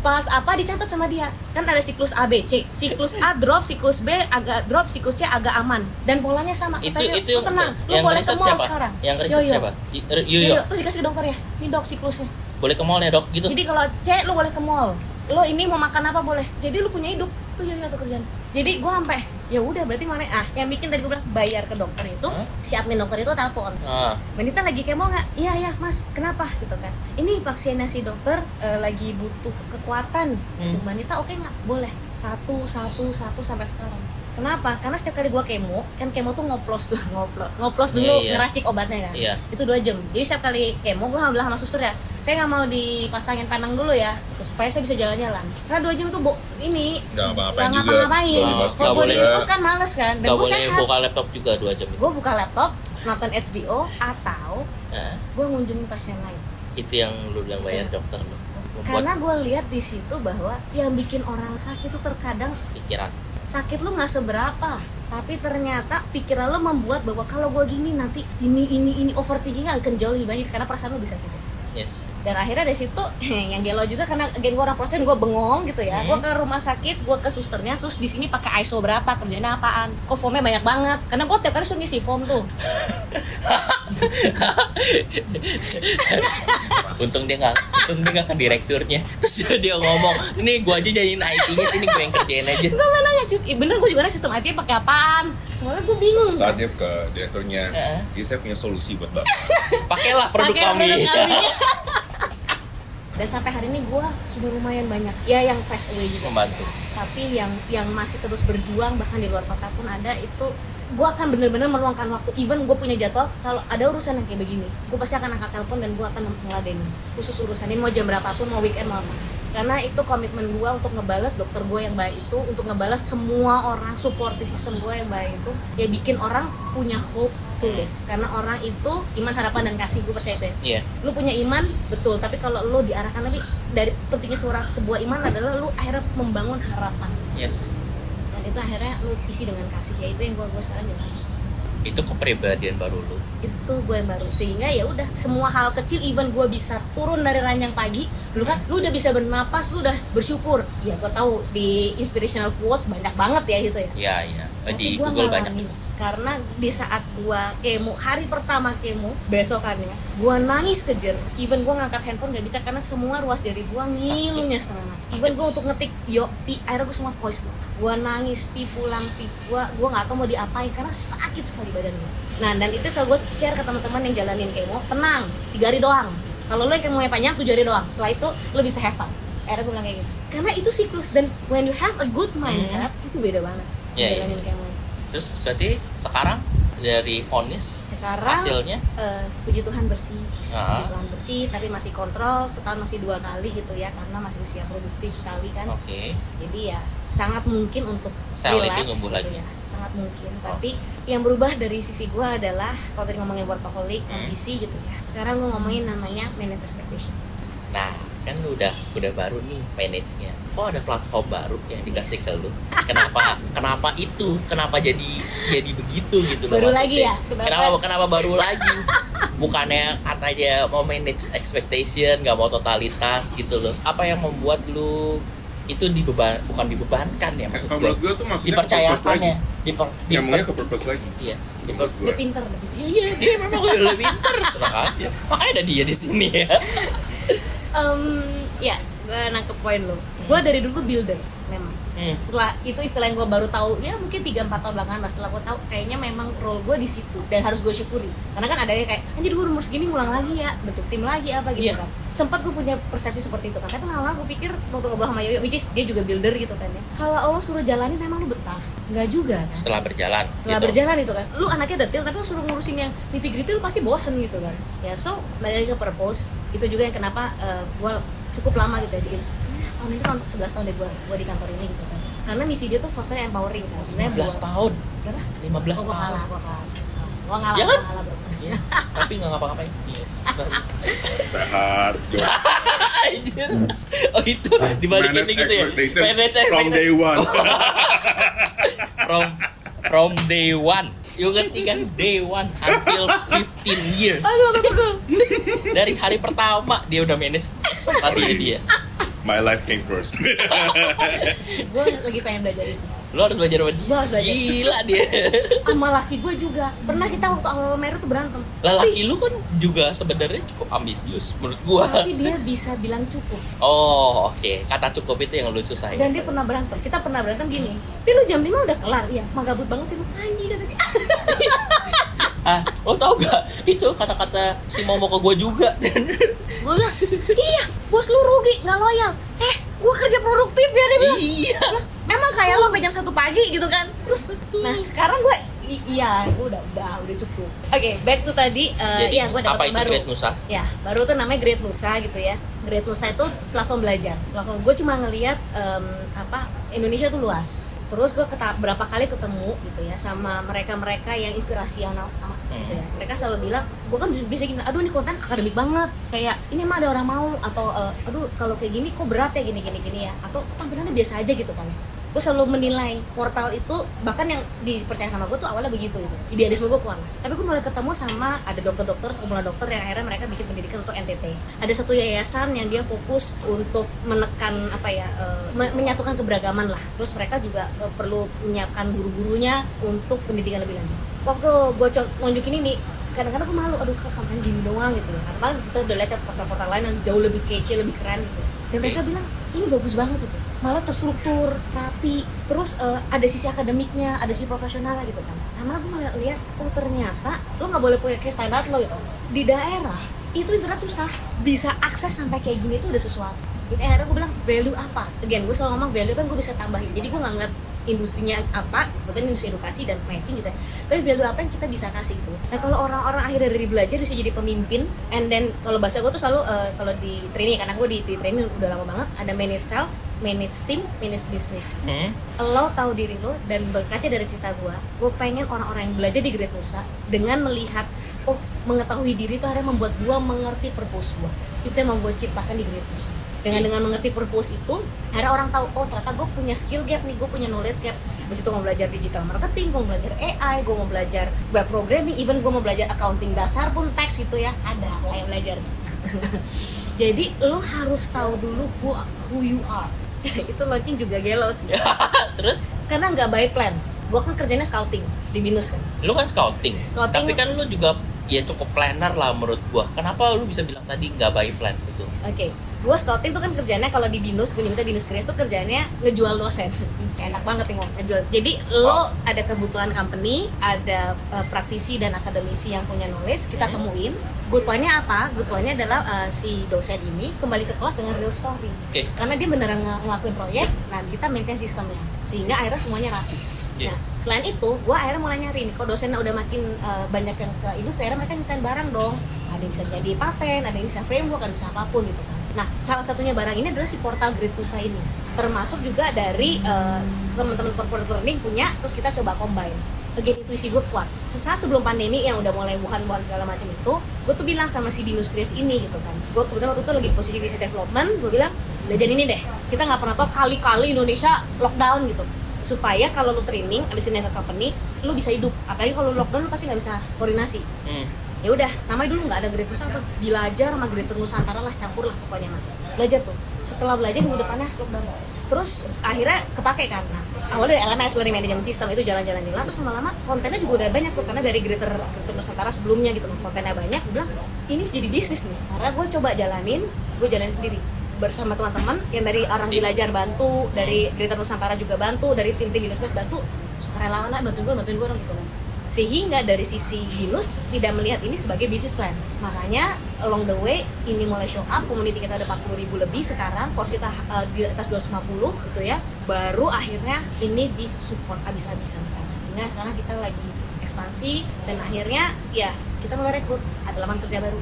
pas apa dicatat sama dia. Kan ada siklus A B C. Siklus A drop siklus B agak drop siklus C agak aman. Dan polanya sama. Itu Katanya, itu lu tenang lu yang boleh ke mall sekarang. Yang riset Yoyo. siapa? Y- Yoyo. Yoyo, terus dikasih ke dokter ya. Ini dok siklusnya. Boleh ke mall ya dok? Gitu. Jadi kalau C lu boleh ke mall. Lo ini mau makan apa boleh. Jadi lu punya hidup. Tuh Yoyo tuh kerjaan. Jadi gua sampai ya udah berarti mana ah yang bikin tadi gue bilang bayar ke dokter itu Hah? si admin dokter itu telepon Ah, Benita lagi kemo nggak? Iya ya mas, kenapa gitu kan? Ini pasiennya si dokter eh, lagi butuh kekuatan. Hmm. Mbak Nita oke nggak? Boleh. Satu, satu, satu sampai sekarang. Kenapa? Karena setiap kali gue kemo, kan kemo tuh ngoplos tuh, ngoplos, ngoplos dulu Iya, iya. ngeracik obatnya kan. Iya. Itu dua jam. Jadi setiap kali kemo gue bilang sama suster ya, saya nggak mau dipasangin panang dulu ya, terus supaya saya bisa jalan-jalan. Karena dua jam tuh bo ini Nggak ngapa-ngapain nggak juga. ngapa-ngapain. Nggak dimasukin Kalau gue juga. di infus kan males kan, dan Gak gue boleh sehat. buka laptop juga dua jam. Gue buka laptop, nonton HBO atau Nah, gue ngunjungin pasien lain. itu yang lu bilang bayar Iya. dokter lu. Karena gue lihat di situ bahwa yang bikin orang sakit itu terkadang pikiran. Sakit lu nggak seberapa tapi ternyata pikiran lu membuat bahwa kalau gue gini nanti ini ini ini overthinking akan jauh lebih banyak karena perasaan lu bisa sensitif. Yes. dan akhirnya dari situ yang gelo juga karena gen gue orang proses gue bengong gitu ya. Hmm. gue ke rumah sakit gue ke susternya sus di sini pakai ISO berapa kerjanya apaan? Kok foamnya banyak banget? Karena gue tiap kali suruh ngisi foam tuh untung dia nggak untung dia nggak ke direkturnya. Terus dia ngomong ini gua aja jadiin IT-nya sini gue yang kerjain aja. Gue mana nanya sis Ih, bener gue juga nanya sistem IT pakai apaan? Soalnya gue bingung. Suatu saat dia ke direkturnya, Heeh. "Iya, saya punya solusi buat bapak. pakailah produk Pakai kami. produk kami. dan sampai hari ini gue sudah lumayan banyak. Ya yang pass away juga. Membantu. Tapi yang yang masih terus berjuang bahkan di luar kota pun ada itu gue akan bener-bener meluangkan waktu. Even gue punya jadwal kalau ada urusan yang kayak begini gue pasti akan angkat telepon dan gue akan ngeladenin. Khusus urusan ini mau jam berapapun mau weekend mau apa. Karena itu komitmen gue untuk ngebales dokter gue yang baik itu untuk ngebales semua orang support system gue yang baik itu ya bikin orang punya hope to live. Karena orang itu iman harapan dan kasih gue percaya itu ya. Iya. Lu punya iman betul. Tapi kalau lu diarahkan nanti dari pentingnya seorang sebuah iman adalah lu akhirnya membangun harapan. Yes itu akhirnya lu isi dengan kasih. Ya itu yang gua gua sekarang jalan. Itu kepribadian baru lu? Itu gue yang baru. Sehingga ya udah semua hal kecil even gua bisa turun dari ranjang pagi lu kan lu udah bisa bernapas lu udah bersyukur. Ya gua tahu di inspirational quotes banyak banget ya gitu ya. Iya iya. Tapi di gua Google banyak. ngalamin. karena di saat gua kemo hari pertama kemo besokannya gua nangis kejer. Even gua ngangkat handphone gak bisa karena semua ruas jari gua ngilunya setengah mati. Even gua untuk ngetik yo pi akhirnya gua semua voice note gua nangis pi pulang pi. Gua gua nggak tahu mau diapain karena sakit sekali badan gua nah dan itu selalu gua share ke teman-teman yang jalanin kemo tenang tiga hari doang. Kalau lo yang kemonya panjang tujuh hari doang. Setelah itu lo bisa have fun. Akhirnya gue bilang kayak gitu. Karena itu siklus dan when you have a good mindset itu beda banget Iya, iya. jalanin kemo terus berarti sekarang dari vonis sekarang hasilnya? eh, puji Tuhan bersih. Ah. puji Tuhan bersih tapi masih kontrol setahun masih dua kali gitu ya karena masih usia produktif sekali kan. Oke. Jadi ya sangat mungkin untuk Sel relax gitu lagi. ya sangat mungkin tapi yang berubah dari sisi gua adalah kalau tadi ngomongin workaholic Hmm. ambisi gitu ya sekarang gua ngomongin namanya manage expectation nah kan lu udah udah baru nih manage-nya kok ada platform baru yang dikasih ke lu kenapa kenapa itu kenapa jadi jadi begitu gitu loh Baru maksudnya? lagi ya? Kenapa? kenapa kenapa baru lagi bukannya katanya mau manage expectation nggak mau totalitas gitu loh apa yang membuat lu itu dibeban bukan dibebankan ya maksud Kalau gue gue tuh dipercayakan ya diper, Nyambungnya diper, ke purpose lagi. iya gue. dia pinter lebih Iya, iya, dia memang udah lebih pintar tenang aja. Makanya ada dia di sini ya. Em, ya gue nangkep poin lo gue dari dulu builder Hmm. setelah itu istilah yang gue baru tahu ya mungkin 3-4 tahun belakangan lah setelah gue tahu kayaknya memang role gue di situ dan harus gue syukuri karena kan ada yang kayak anjir gue umur segini ngulang lagi ya bentuk tim lagi apa gitu Iya. kan sempat gue punya persepsi seperti itu kan tapi lama gue pikir waktu ngobrol sama Yoyo which is dia juga builder gitu kan ya kalau lo suruh jalanin emang lo betah nggak juga kan Setelah berjalan. setelah gitu. berjalan itu kan lu anaknya detail tapi lu suruh ngurusin yang nitty gritty lu pasti bosen gitu kan ya so balik lagi ke purpose itu juga yang kenapa eh, gua cukup lama gitu ya jadi tahun ini tahun 11 tahun deh gua, gua di kantor ini gitu kan karena misi dia tuh foster empowering kan sebenarnya 15 buat tahun. berapa? 15 Oh, gua tahun. kalah gua kalah gua ngalah Ya gua kan? ngalah bro Iya, Tapi nggak ngapa-ngapain. Iya. benar. Sehat. Oh itu dibalikin Manage gitu ya. expectation Manage from day one. from from day one. You ngerti kan day one until 15 years. aduh aduh aduh Dari hari pertama dia udah manage ekspektasinya dia. My life came first. gua lagi pengen belajar itu sih Lo harus belajar sama dia. Gua harus belajar. Gila dia. sama laki gua juga pernah kita waktu awal merit tuh berantem Lelaki lu kan juga sebenarnya cukup ambisius menurut gua. tapi dia bisa bilang cukup Oh, oke. Kata cukup itu yang lu susahin. dan dia pernah berantem kita pernah berantem gini tapi lu jam 5 udah kelar iya mah gabut banget sih lu anjing kata dia Ah, lo tau gak? Itu kata-kata si Momo ke gue juga. gue bilang iya bos lu rugi nggak loyal eh gue kerja produktif ya dia bilang iya. Emang kayak lo sampai jam satu pagi gitu kan terus nah sekarang gue i- iya gue udah udah udah cukup. Oke back to tadi uh, Jadi iya gue dapat apa yang itu baru. Great Nusa? ya baru tuh namanya Great Nusa gitu ya. Great Nusa itu platform belajar. Platform gue cuma ngelihat em, apa Indonesia tuh luas. Terus gue berapa kali ketemu gitu ya sama mereka-mereka yang inspirasional sama gitu ya. Mereka selalu bilang gue kan bisa gini aduh ini konten akademik banget. Kayak ini emang ada orang mau? Atau eh, aduh kalau kayak gini kok berat ya gini gini gini ya. Atau tampilannya biasa aja gitu kan gue selalu menilai portal itu bahkan yang dipercaya sama gue tuh awalnya begitu gitu. Idealisme gue kuat tapi gue mulai ketemu sama ada dokter-dokter sekumpulan dokter yang akhirnya mereka bikin pendidikan untuk NTT ada satu yayasan yang dia fokus untuk menekan apa ya me- menyatukan keberagaman lah. Terus mereka juga eh, perlu menyiapkan guru-gurunya untuk pendidikan lebih lanjut. Waktu gue nunjukin ini kadang-kadang gue malu aduh kok konten gini doang? gitu ya karena kita udah lihat ya portal-portal lain yang jauh lebih kece lebih keren gitu. Dan mereka bilang ini bagus banget gitu malah terstruktur rapi terus eh, ada sisi akademiknya ada sisi profesionalnya gitu kan. Malah gue malah lihat oh ternyata lo nggak boleh punya kayak standar lo gitu. Di daerah itu internet susah. Bisa akses sampai kayak gini itu udah sesuatu. Jadi akhirnya gue bilang value apa? Again gue selalu ngomong value kan gue bisa tambahin. Jadi gue nggak ngeliat industrinya apa kebetulan industri edukasi dan matching gitu ya. tapi value apa yang kita bisa kasih itu nah kalau orang-orang akhirnya dari belajar bisa jadi pemimpin and then kalau bahasa gue tuh selalu eh, kalau di training karena gue di, di training udah lama banget ada manage self manage team manage business. Hmm? lo tahu diri lo dan berkaca dari cerita gue gue pengen orang-orang yang belajar di Great Nusa dengan melihat oh mengetahui diri itu akhirnya membuat gue mengerti purpose gue itu yang gue ciptakan di Great Nusa dengan dengan mengerti purpose itu akhirnya orang tahu oh ternyata gue punya skill gap nih gue punya knowledge gap. Habis itu mau belajar digital marketing gue mau belajar AI gue mau belajar web programming even gue mau belajar accounting dasar pun teks gitu ya ada yang belajar. Jadi lo harus tahu dulu who, who you are itu launching juga gelo sih Terus karena nggak by plan gue kan kerjanya scouting di binus kan lu kan scouting. Scouting. Tapi kan lu juga ya cukup planner lah menurut gua. Kenapa lu bisa bilang tadi nggak by plan gitu? oke gue scouting tuh kan kerjanya kalau di binus gue nyebutnya binus Krias tuh kerjanya ngejual dosen. Kayak enak banget nih ngejual. Jadi lo ada kebutuhan company ada uh, praktisi dan akademisi yang punya knowledge kita Hmm. temuin. Good point-nya apa? Good point-nya adalah uh, si dosen ini kembali ke kelas dengan real story. Oke. karena dia beneran ng- ngelakuin proyek nah kita maintain sistemnya. Sehingga akhirnya semuanya rapi. Iya. Nah, selain itu, gue akhirnya mulai nyari nih, kalau dosennya udah makin uh, banyak yang ke industri, akhirnya mereka nyiptain barang dong. Ada yang bisa jadi paten, ada yang bisa framework, ada yang bisa apa pun gitu kan. Nah, salah satunya barang ini adalah si portal Great Pusa ini. Termasuk juga dari uh, teman-teman corporate learning punya, terus kita coba combine. Again, intuisi gue kuat. Sesaat sebelum pandemi yang udah mulai Wuhan-Wuhan segala macam itu, gue tuh bilang sama si Binus Chris ini gitu kan. Gue kebetulan waktu itu lagi posisi business development, gue bilang, belajar ini deh. Kita nggak pernah tahu kali-kali Indonesia lockdown gitu supaya kalau lu training abis ini ke company lu bisa hidup apalagi kalau lockdown lu pasti nggak bisa koordinasi Hmm. Ya udah namanya dulu nggak ada Great Nusantara. Belajar sama Great Nusantara lah campur lah pokoknya mas. Belajar tuh. Setelah belajar minggu depannya terus akhirnya kepake kan. Nah awalnya dari LMS Learning Management System itu jalan-jalan jalan terus lama-lama kontennya juga udah banyak tuh karena dari Greater, Greater Nusantara sebelumnya gitu kontennya banyak. Gue bilang ini jadi bisnis nih. Karena gue coba jalanin gue jalanin sendiri. Bersama teman-teman yang dari orang belajar bantu dari Greater Nusantara juga bantu dari tim-tim Binus bantu. Sukarelawan lah bantuin gue bantuin gue orang gitu kan sehingga dari sisi Binus tidak melihat ini sebagai bisnis plan. Makanya along the way ini mulai show up. Community kita ada 40 ribu lebih sekarang. Cost kita uh, di atas 250 gitu ya. Baru akhirnya ini di support abis-abisan sekarang. Sehingga sekarang kita lagi ekspansi dan akhirnya ya kita mulai rekrut. Ada lapangan kerja baru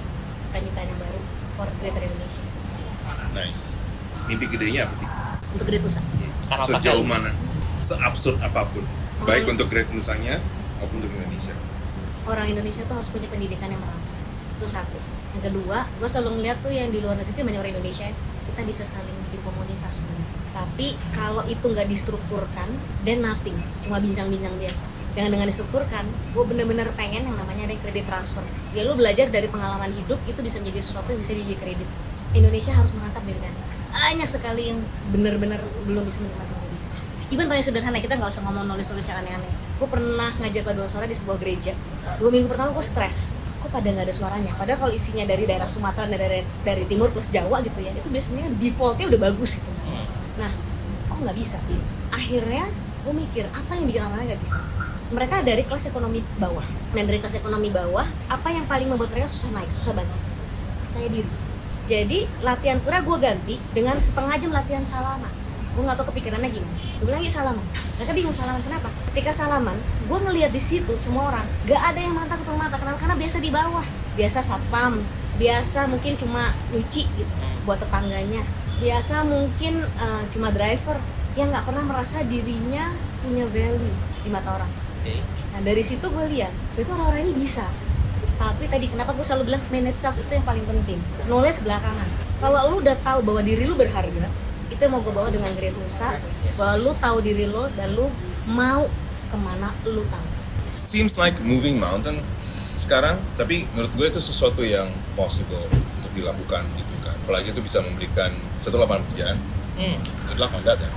kita yang baru for Greater Indonesia. Nice. Mimpi gedenya apa sih? untuk Great Nusa. Sejauh mana? Seabsurd apa pun. Baik untuk Great Nusanya Indonesia. orang Indonesia tuh harus punya pendidikan yang merata. Itu satu. Yang kedua gue selalu ngeliat tuh yang di luar negeri kan banyak orang Indonesia ya. Kita bisa saling bikin komunitas sebenarnya. Tapi kalau itu nggak distrukturkan dan nothing. Cuma bincang-bincang biasa. Dengan dengan distrukturkan gue bener-bener pengen yang namanya ada kredit transfer. Ya lu belajar dari pengalaman hidup itu bisa menjadi sesuatu yang bisa jadi kredit. Indonesia harus menatap pendidikan banyak sekali yang bener-bener belum bisa menikmati even paling sederhana kita nggak usah ngomong nulis-nulis yang aneh-aneh. Gue pernah ngajar paduan suara di sebuah gereja. Dua minggu pertama gue stres. Kok pada nggak ada suaranya? Padahal kalau isinya dari daerah Sumatera dari dari timur plus Jawa gitu ya itu biasanya defaultnya udah bagus gitu. Nah kok nggak bisa? Akhirnya gue mikir apa yang bikin anak nggak bisa? Mereka dari kelas ekonomi bawah. Dan dari kelas ekonomi bawah apa yang paling membuat mereka susah naik? Susah banget. Percaya diri. Jadi latihan pura gue ganti dengan setengah jam latihan salaman gue nggak tahu kepikirannya gimana gue bilang yuk salaman mereka bingung salaman kenapa ketika salaman gue ngeliat di situ semua orang gak ada yang mata ketemu mata kenapa karena biasa di bawah biasa satpam biasa mungkin cuma nyuci gitu buat tetangganya biasa mungkin eh, cuma driver yang nggak pernah merasa dirinya punya value di mata orang. Nah dari situ gue lihat, itu orang-orang ini bisa. Tapi tadi kenapa gue selalu bilang manage self itu yang paling penting. Knowledge belakangan. Kalau lu udah tahu bahwa diri lu berharga, itu yang mau gue bawa dengan Great Nusa. Bahwa lu tahu diri lu dan lu mau ke mana lu tahu. seems like moving mountain sekarang tapi menurut gue itu sesuatu yang possible untuk dilakukan gitu kan apalagi itu bisa memberikan satu lapangan pekerjaan Hmm. good luck on that ya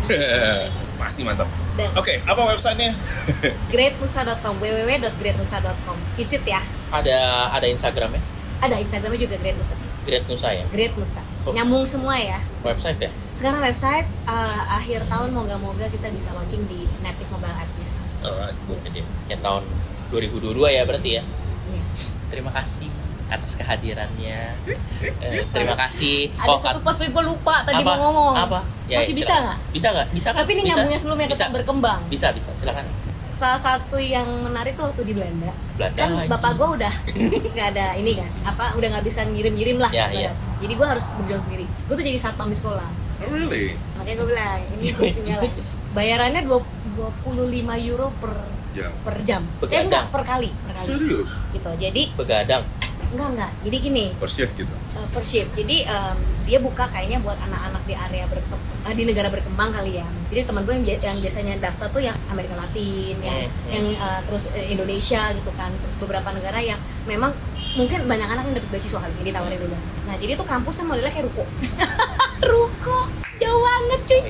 pasti mantap oke apa websitenya greatnusa.com www.greatnusa.com visit ya. Ada ada Instagramnya? Ada Instagramnya juga Great Nusa. Great Nusa ya. Great Nusa. Oh. Nyambung semua ya. Website ya. Sekarang website eh, akhir tahun moga-moga kita bisa launching di Native Mobile App bisa. alright. Jadi kayak tahun 2022 ya berarti ya. Iya. Terima kasih atas kehadirannya. Eh, terima kasih. Ada Oh, satu post gue lupa tadi apa? mau ngomong. Apa? Ya, Masih ya, bisa nggak? Bisa nggak? Bisa kan? Tapi ini Bisa? nyambungnya sebelumnya bisa. tetap berkembang. Bisa, bisa. Silakan. Salah satu yang menarik tuh waktu di Belanda. Belanda kan lagi. bapak gue udah nggak ada ini kan, apa udah nggak bisa ngirim-ngirim lah. Ibarat. ya. Jadi gue harus berjuang sendiri. Gue tuh jadi satpam di sekolah. oh really Makanya gue bilang ini ketinggalan. Bayarannya dua 25 euro per jam per jam. Eh enggak per kali, per kali. serius Gitu. Jadi Begadang. enggak enggak. Jadi gini, per shift gitu uh, per shift. Jadi um, dia buka kayaknya buat anak-anak di area berkembang di negara berkembang kali ya. Jadi teman gue yang, yang biasanya daftar tuh yang Amerika Latin, yang Hmm, yang uh, terus uh, Indonesia gitu kan, terus beberapa negara yang memang mungkin banyak anak yang dapat beasiswa kali ini ditawarin dulu. Nah jadi itu kampusnya modelnya kayak ruko. ruko jauh banget cuy.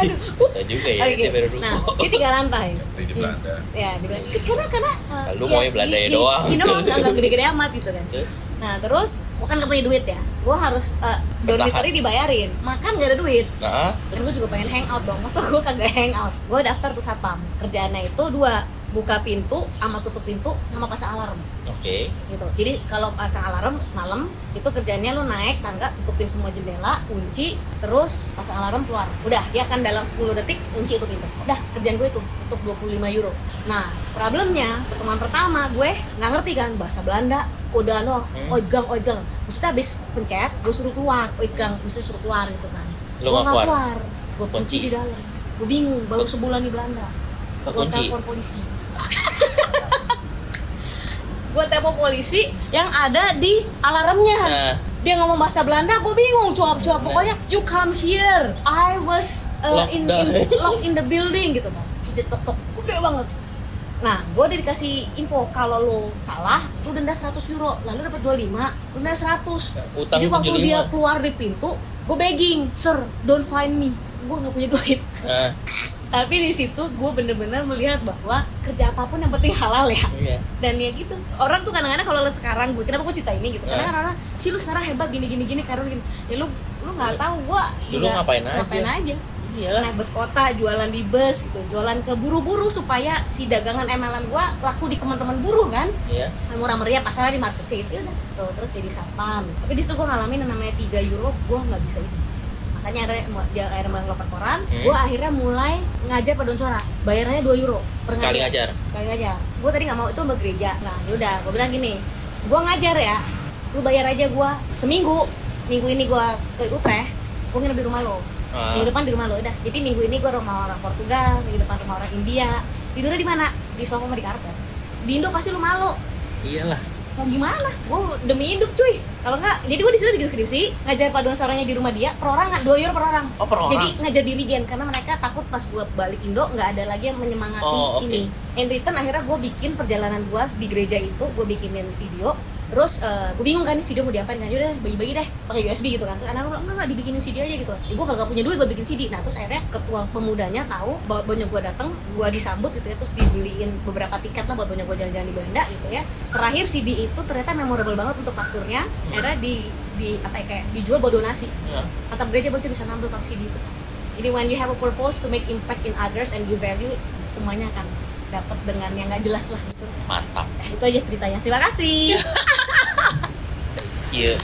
Aduh. Bisa juga ya. Baru Nah, dia tiga lantai. Di Belanda Ya, di Belanda. Karena karena uh, Lu maunya Belanda ya doang. Ini mah nggak nggak gede-gede amat gitu kan. Terus Nah terus, gue kan gak punya duit ya Gue harus, uh, dormitory dibayarin Makan gak ada duit nah, Dan gue juga pengen hangout dong Masa gue kagak hangout Gue daftar tuh satpam Kerjaannya itu dua Buka pintu sama tutup pintu sama pasang alarm. Oke. gitu. Jadi kalau pasang alarm malam Itu kerjaannya lu naik tangga Tutupin semua jendela Kunci Terus pasang alarm keluar. Udah dia akan dalam 10 detik Kunci itu pintu. Udah kerjaan gue itu Untuk 25 euro. Nah problemnya Pertemuan pertama gue nggak ngerti kan Bahasa Belanda Kodaan doang Hmm. Oigang oigang. Maksudnya habis pencet Gue suruh keluar Oigang Maksudnya suruh keluar gitu kan. Lu Gue nggak keluar? keluar. Gue kunci di dalam. Gue bingung Baru sebulan di Belanda. Gue telepon polisi gue telepon polisi yang ada di alarmnya. Nah. dia ngomong bahasa Belanda gue bingung cuap-cuap pokoknya you come here. I was uh, in, in locked in the building gitu kan. Terus dia tok-tok gede banget. Nah gue udah dikasih info kalau lo salah lu denda 100 euro lalu dapat 25 lu denda 100 Utang jadi waktu 75. dia keluar di pintu gue begging sir don't find me. Gue nggak punya duit. Nah, tapi di situ gue bener-bener melihat bahwa kerja apa pun yang penting halal ya iya. dan ya gitu orang tuh kadang-kadang kalau lihat sekarang gue kenapa gue cerita ini gitu karena Nah. orang Ci lu sekarang hebat gini gini gini karena gini ya lu lu nggak tahu gue Dulu ngapain aja. ngapain aja Iyalah. naik bus kota jualan di bus gitu jualan ke buru-buru supaya si dagangan MLM gue laku di teman-teman buruh kan Iya. murah meriah pasarnya di market itu udah tuh terus jadi satpam tapi di situ gue ngalamin yang namanya 3 euro gue nggak bisa itu makanya ada dia akhirnya mulai ngeloper koran. Hmm. gue akhirnya mulai ngajar paduan suara. Bayarannya 2 euro per Sekali ngajar. sekali ngajar. Gue tadi nggak mau itu mau gereja. Nah yaudah gue bilang gini gue ngajar ya lu bayar aja gue seminggu minggu ini gue ke Utrecht gue nginep di rumah lo. Ah. minggu depan di rumah lo udah. Jadi minggu ini gue rumah orang Portugal minggu depan rumah orang India. Tidurnya di mana? Di sofa sama di karpet. Di Indo pasti lu malu. Iyalah. Mau gimana? Gue demi hidup cuy. Kalau nggak jadi gue di situ bikin skripsi ngajar paduan suaranya di rumah dia per orang nggak dua euro per orang Oh, per orang. jadi ngajar di Regen karena mereka takut pas gue balik Indo nggak ada lagi yang menyemangati Oh, oke. ini. In return akhirnya gue bikin perjalanan gue di gereja itu gue bikinin video terus gue bingung kan video mau diapain kan? Yaudah bagi-bagi deh pakai USB gitu kan. Terus anak lu enggak enggak dibikinin CD aja gitu gue kagak punya duit gue bikin CD nah terus akhirnya ketua pemudanya tahu bahwa banyak gue datang gue disambut gitu ya terus dibeliin beberapa tiket lah buat banyak gue jalan-jalan di Belanda gitu ya. Terakhir CD itu ternyata memorable banget untuk pasturnya akhirnya di di apa ya kayak dijual buat donasi. Ya. atap gereja bocah bisa ngambil pakai CD itu. Jadi when you have a purpose to make impact in others and give value semuanya akan dapat dengan yang nggak jelas lah gitu. Mantap. Nah, itu aja ceritanya. Terima kasih Iya.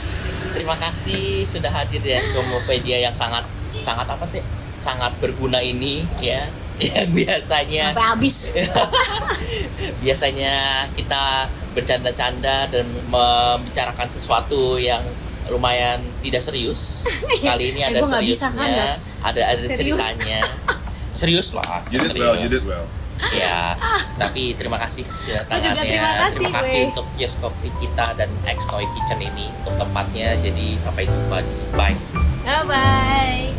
Terima kasih sudah hadir di Gomopedia yang sangat sangat apa sih? sangat berguna ini ya yang biasanya sampai habis biasanya kita bercanda-canda dan membicarakan sesuatu yang lumayan tidak serius. Kali ini Eh, ada bisa seriusnya, kan, guys. ada ada Serius. ceritanya. serius lah, You did serius. well, you did well. Ya, tapi terima kasih kedatangannya. juga terima kasih, kasih gue. untuk Kios Kopi kita dan X Toy Kitchen ini untuk tempatnya. Jadi sampai jumpa di bye. bye bye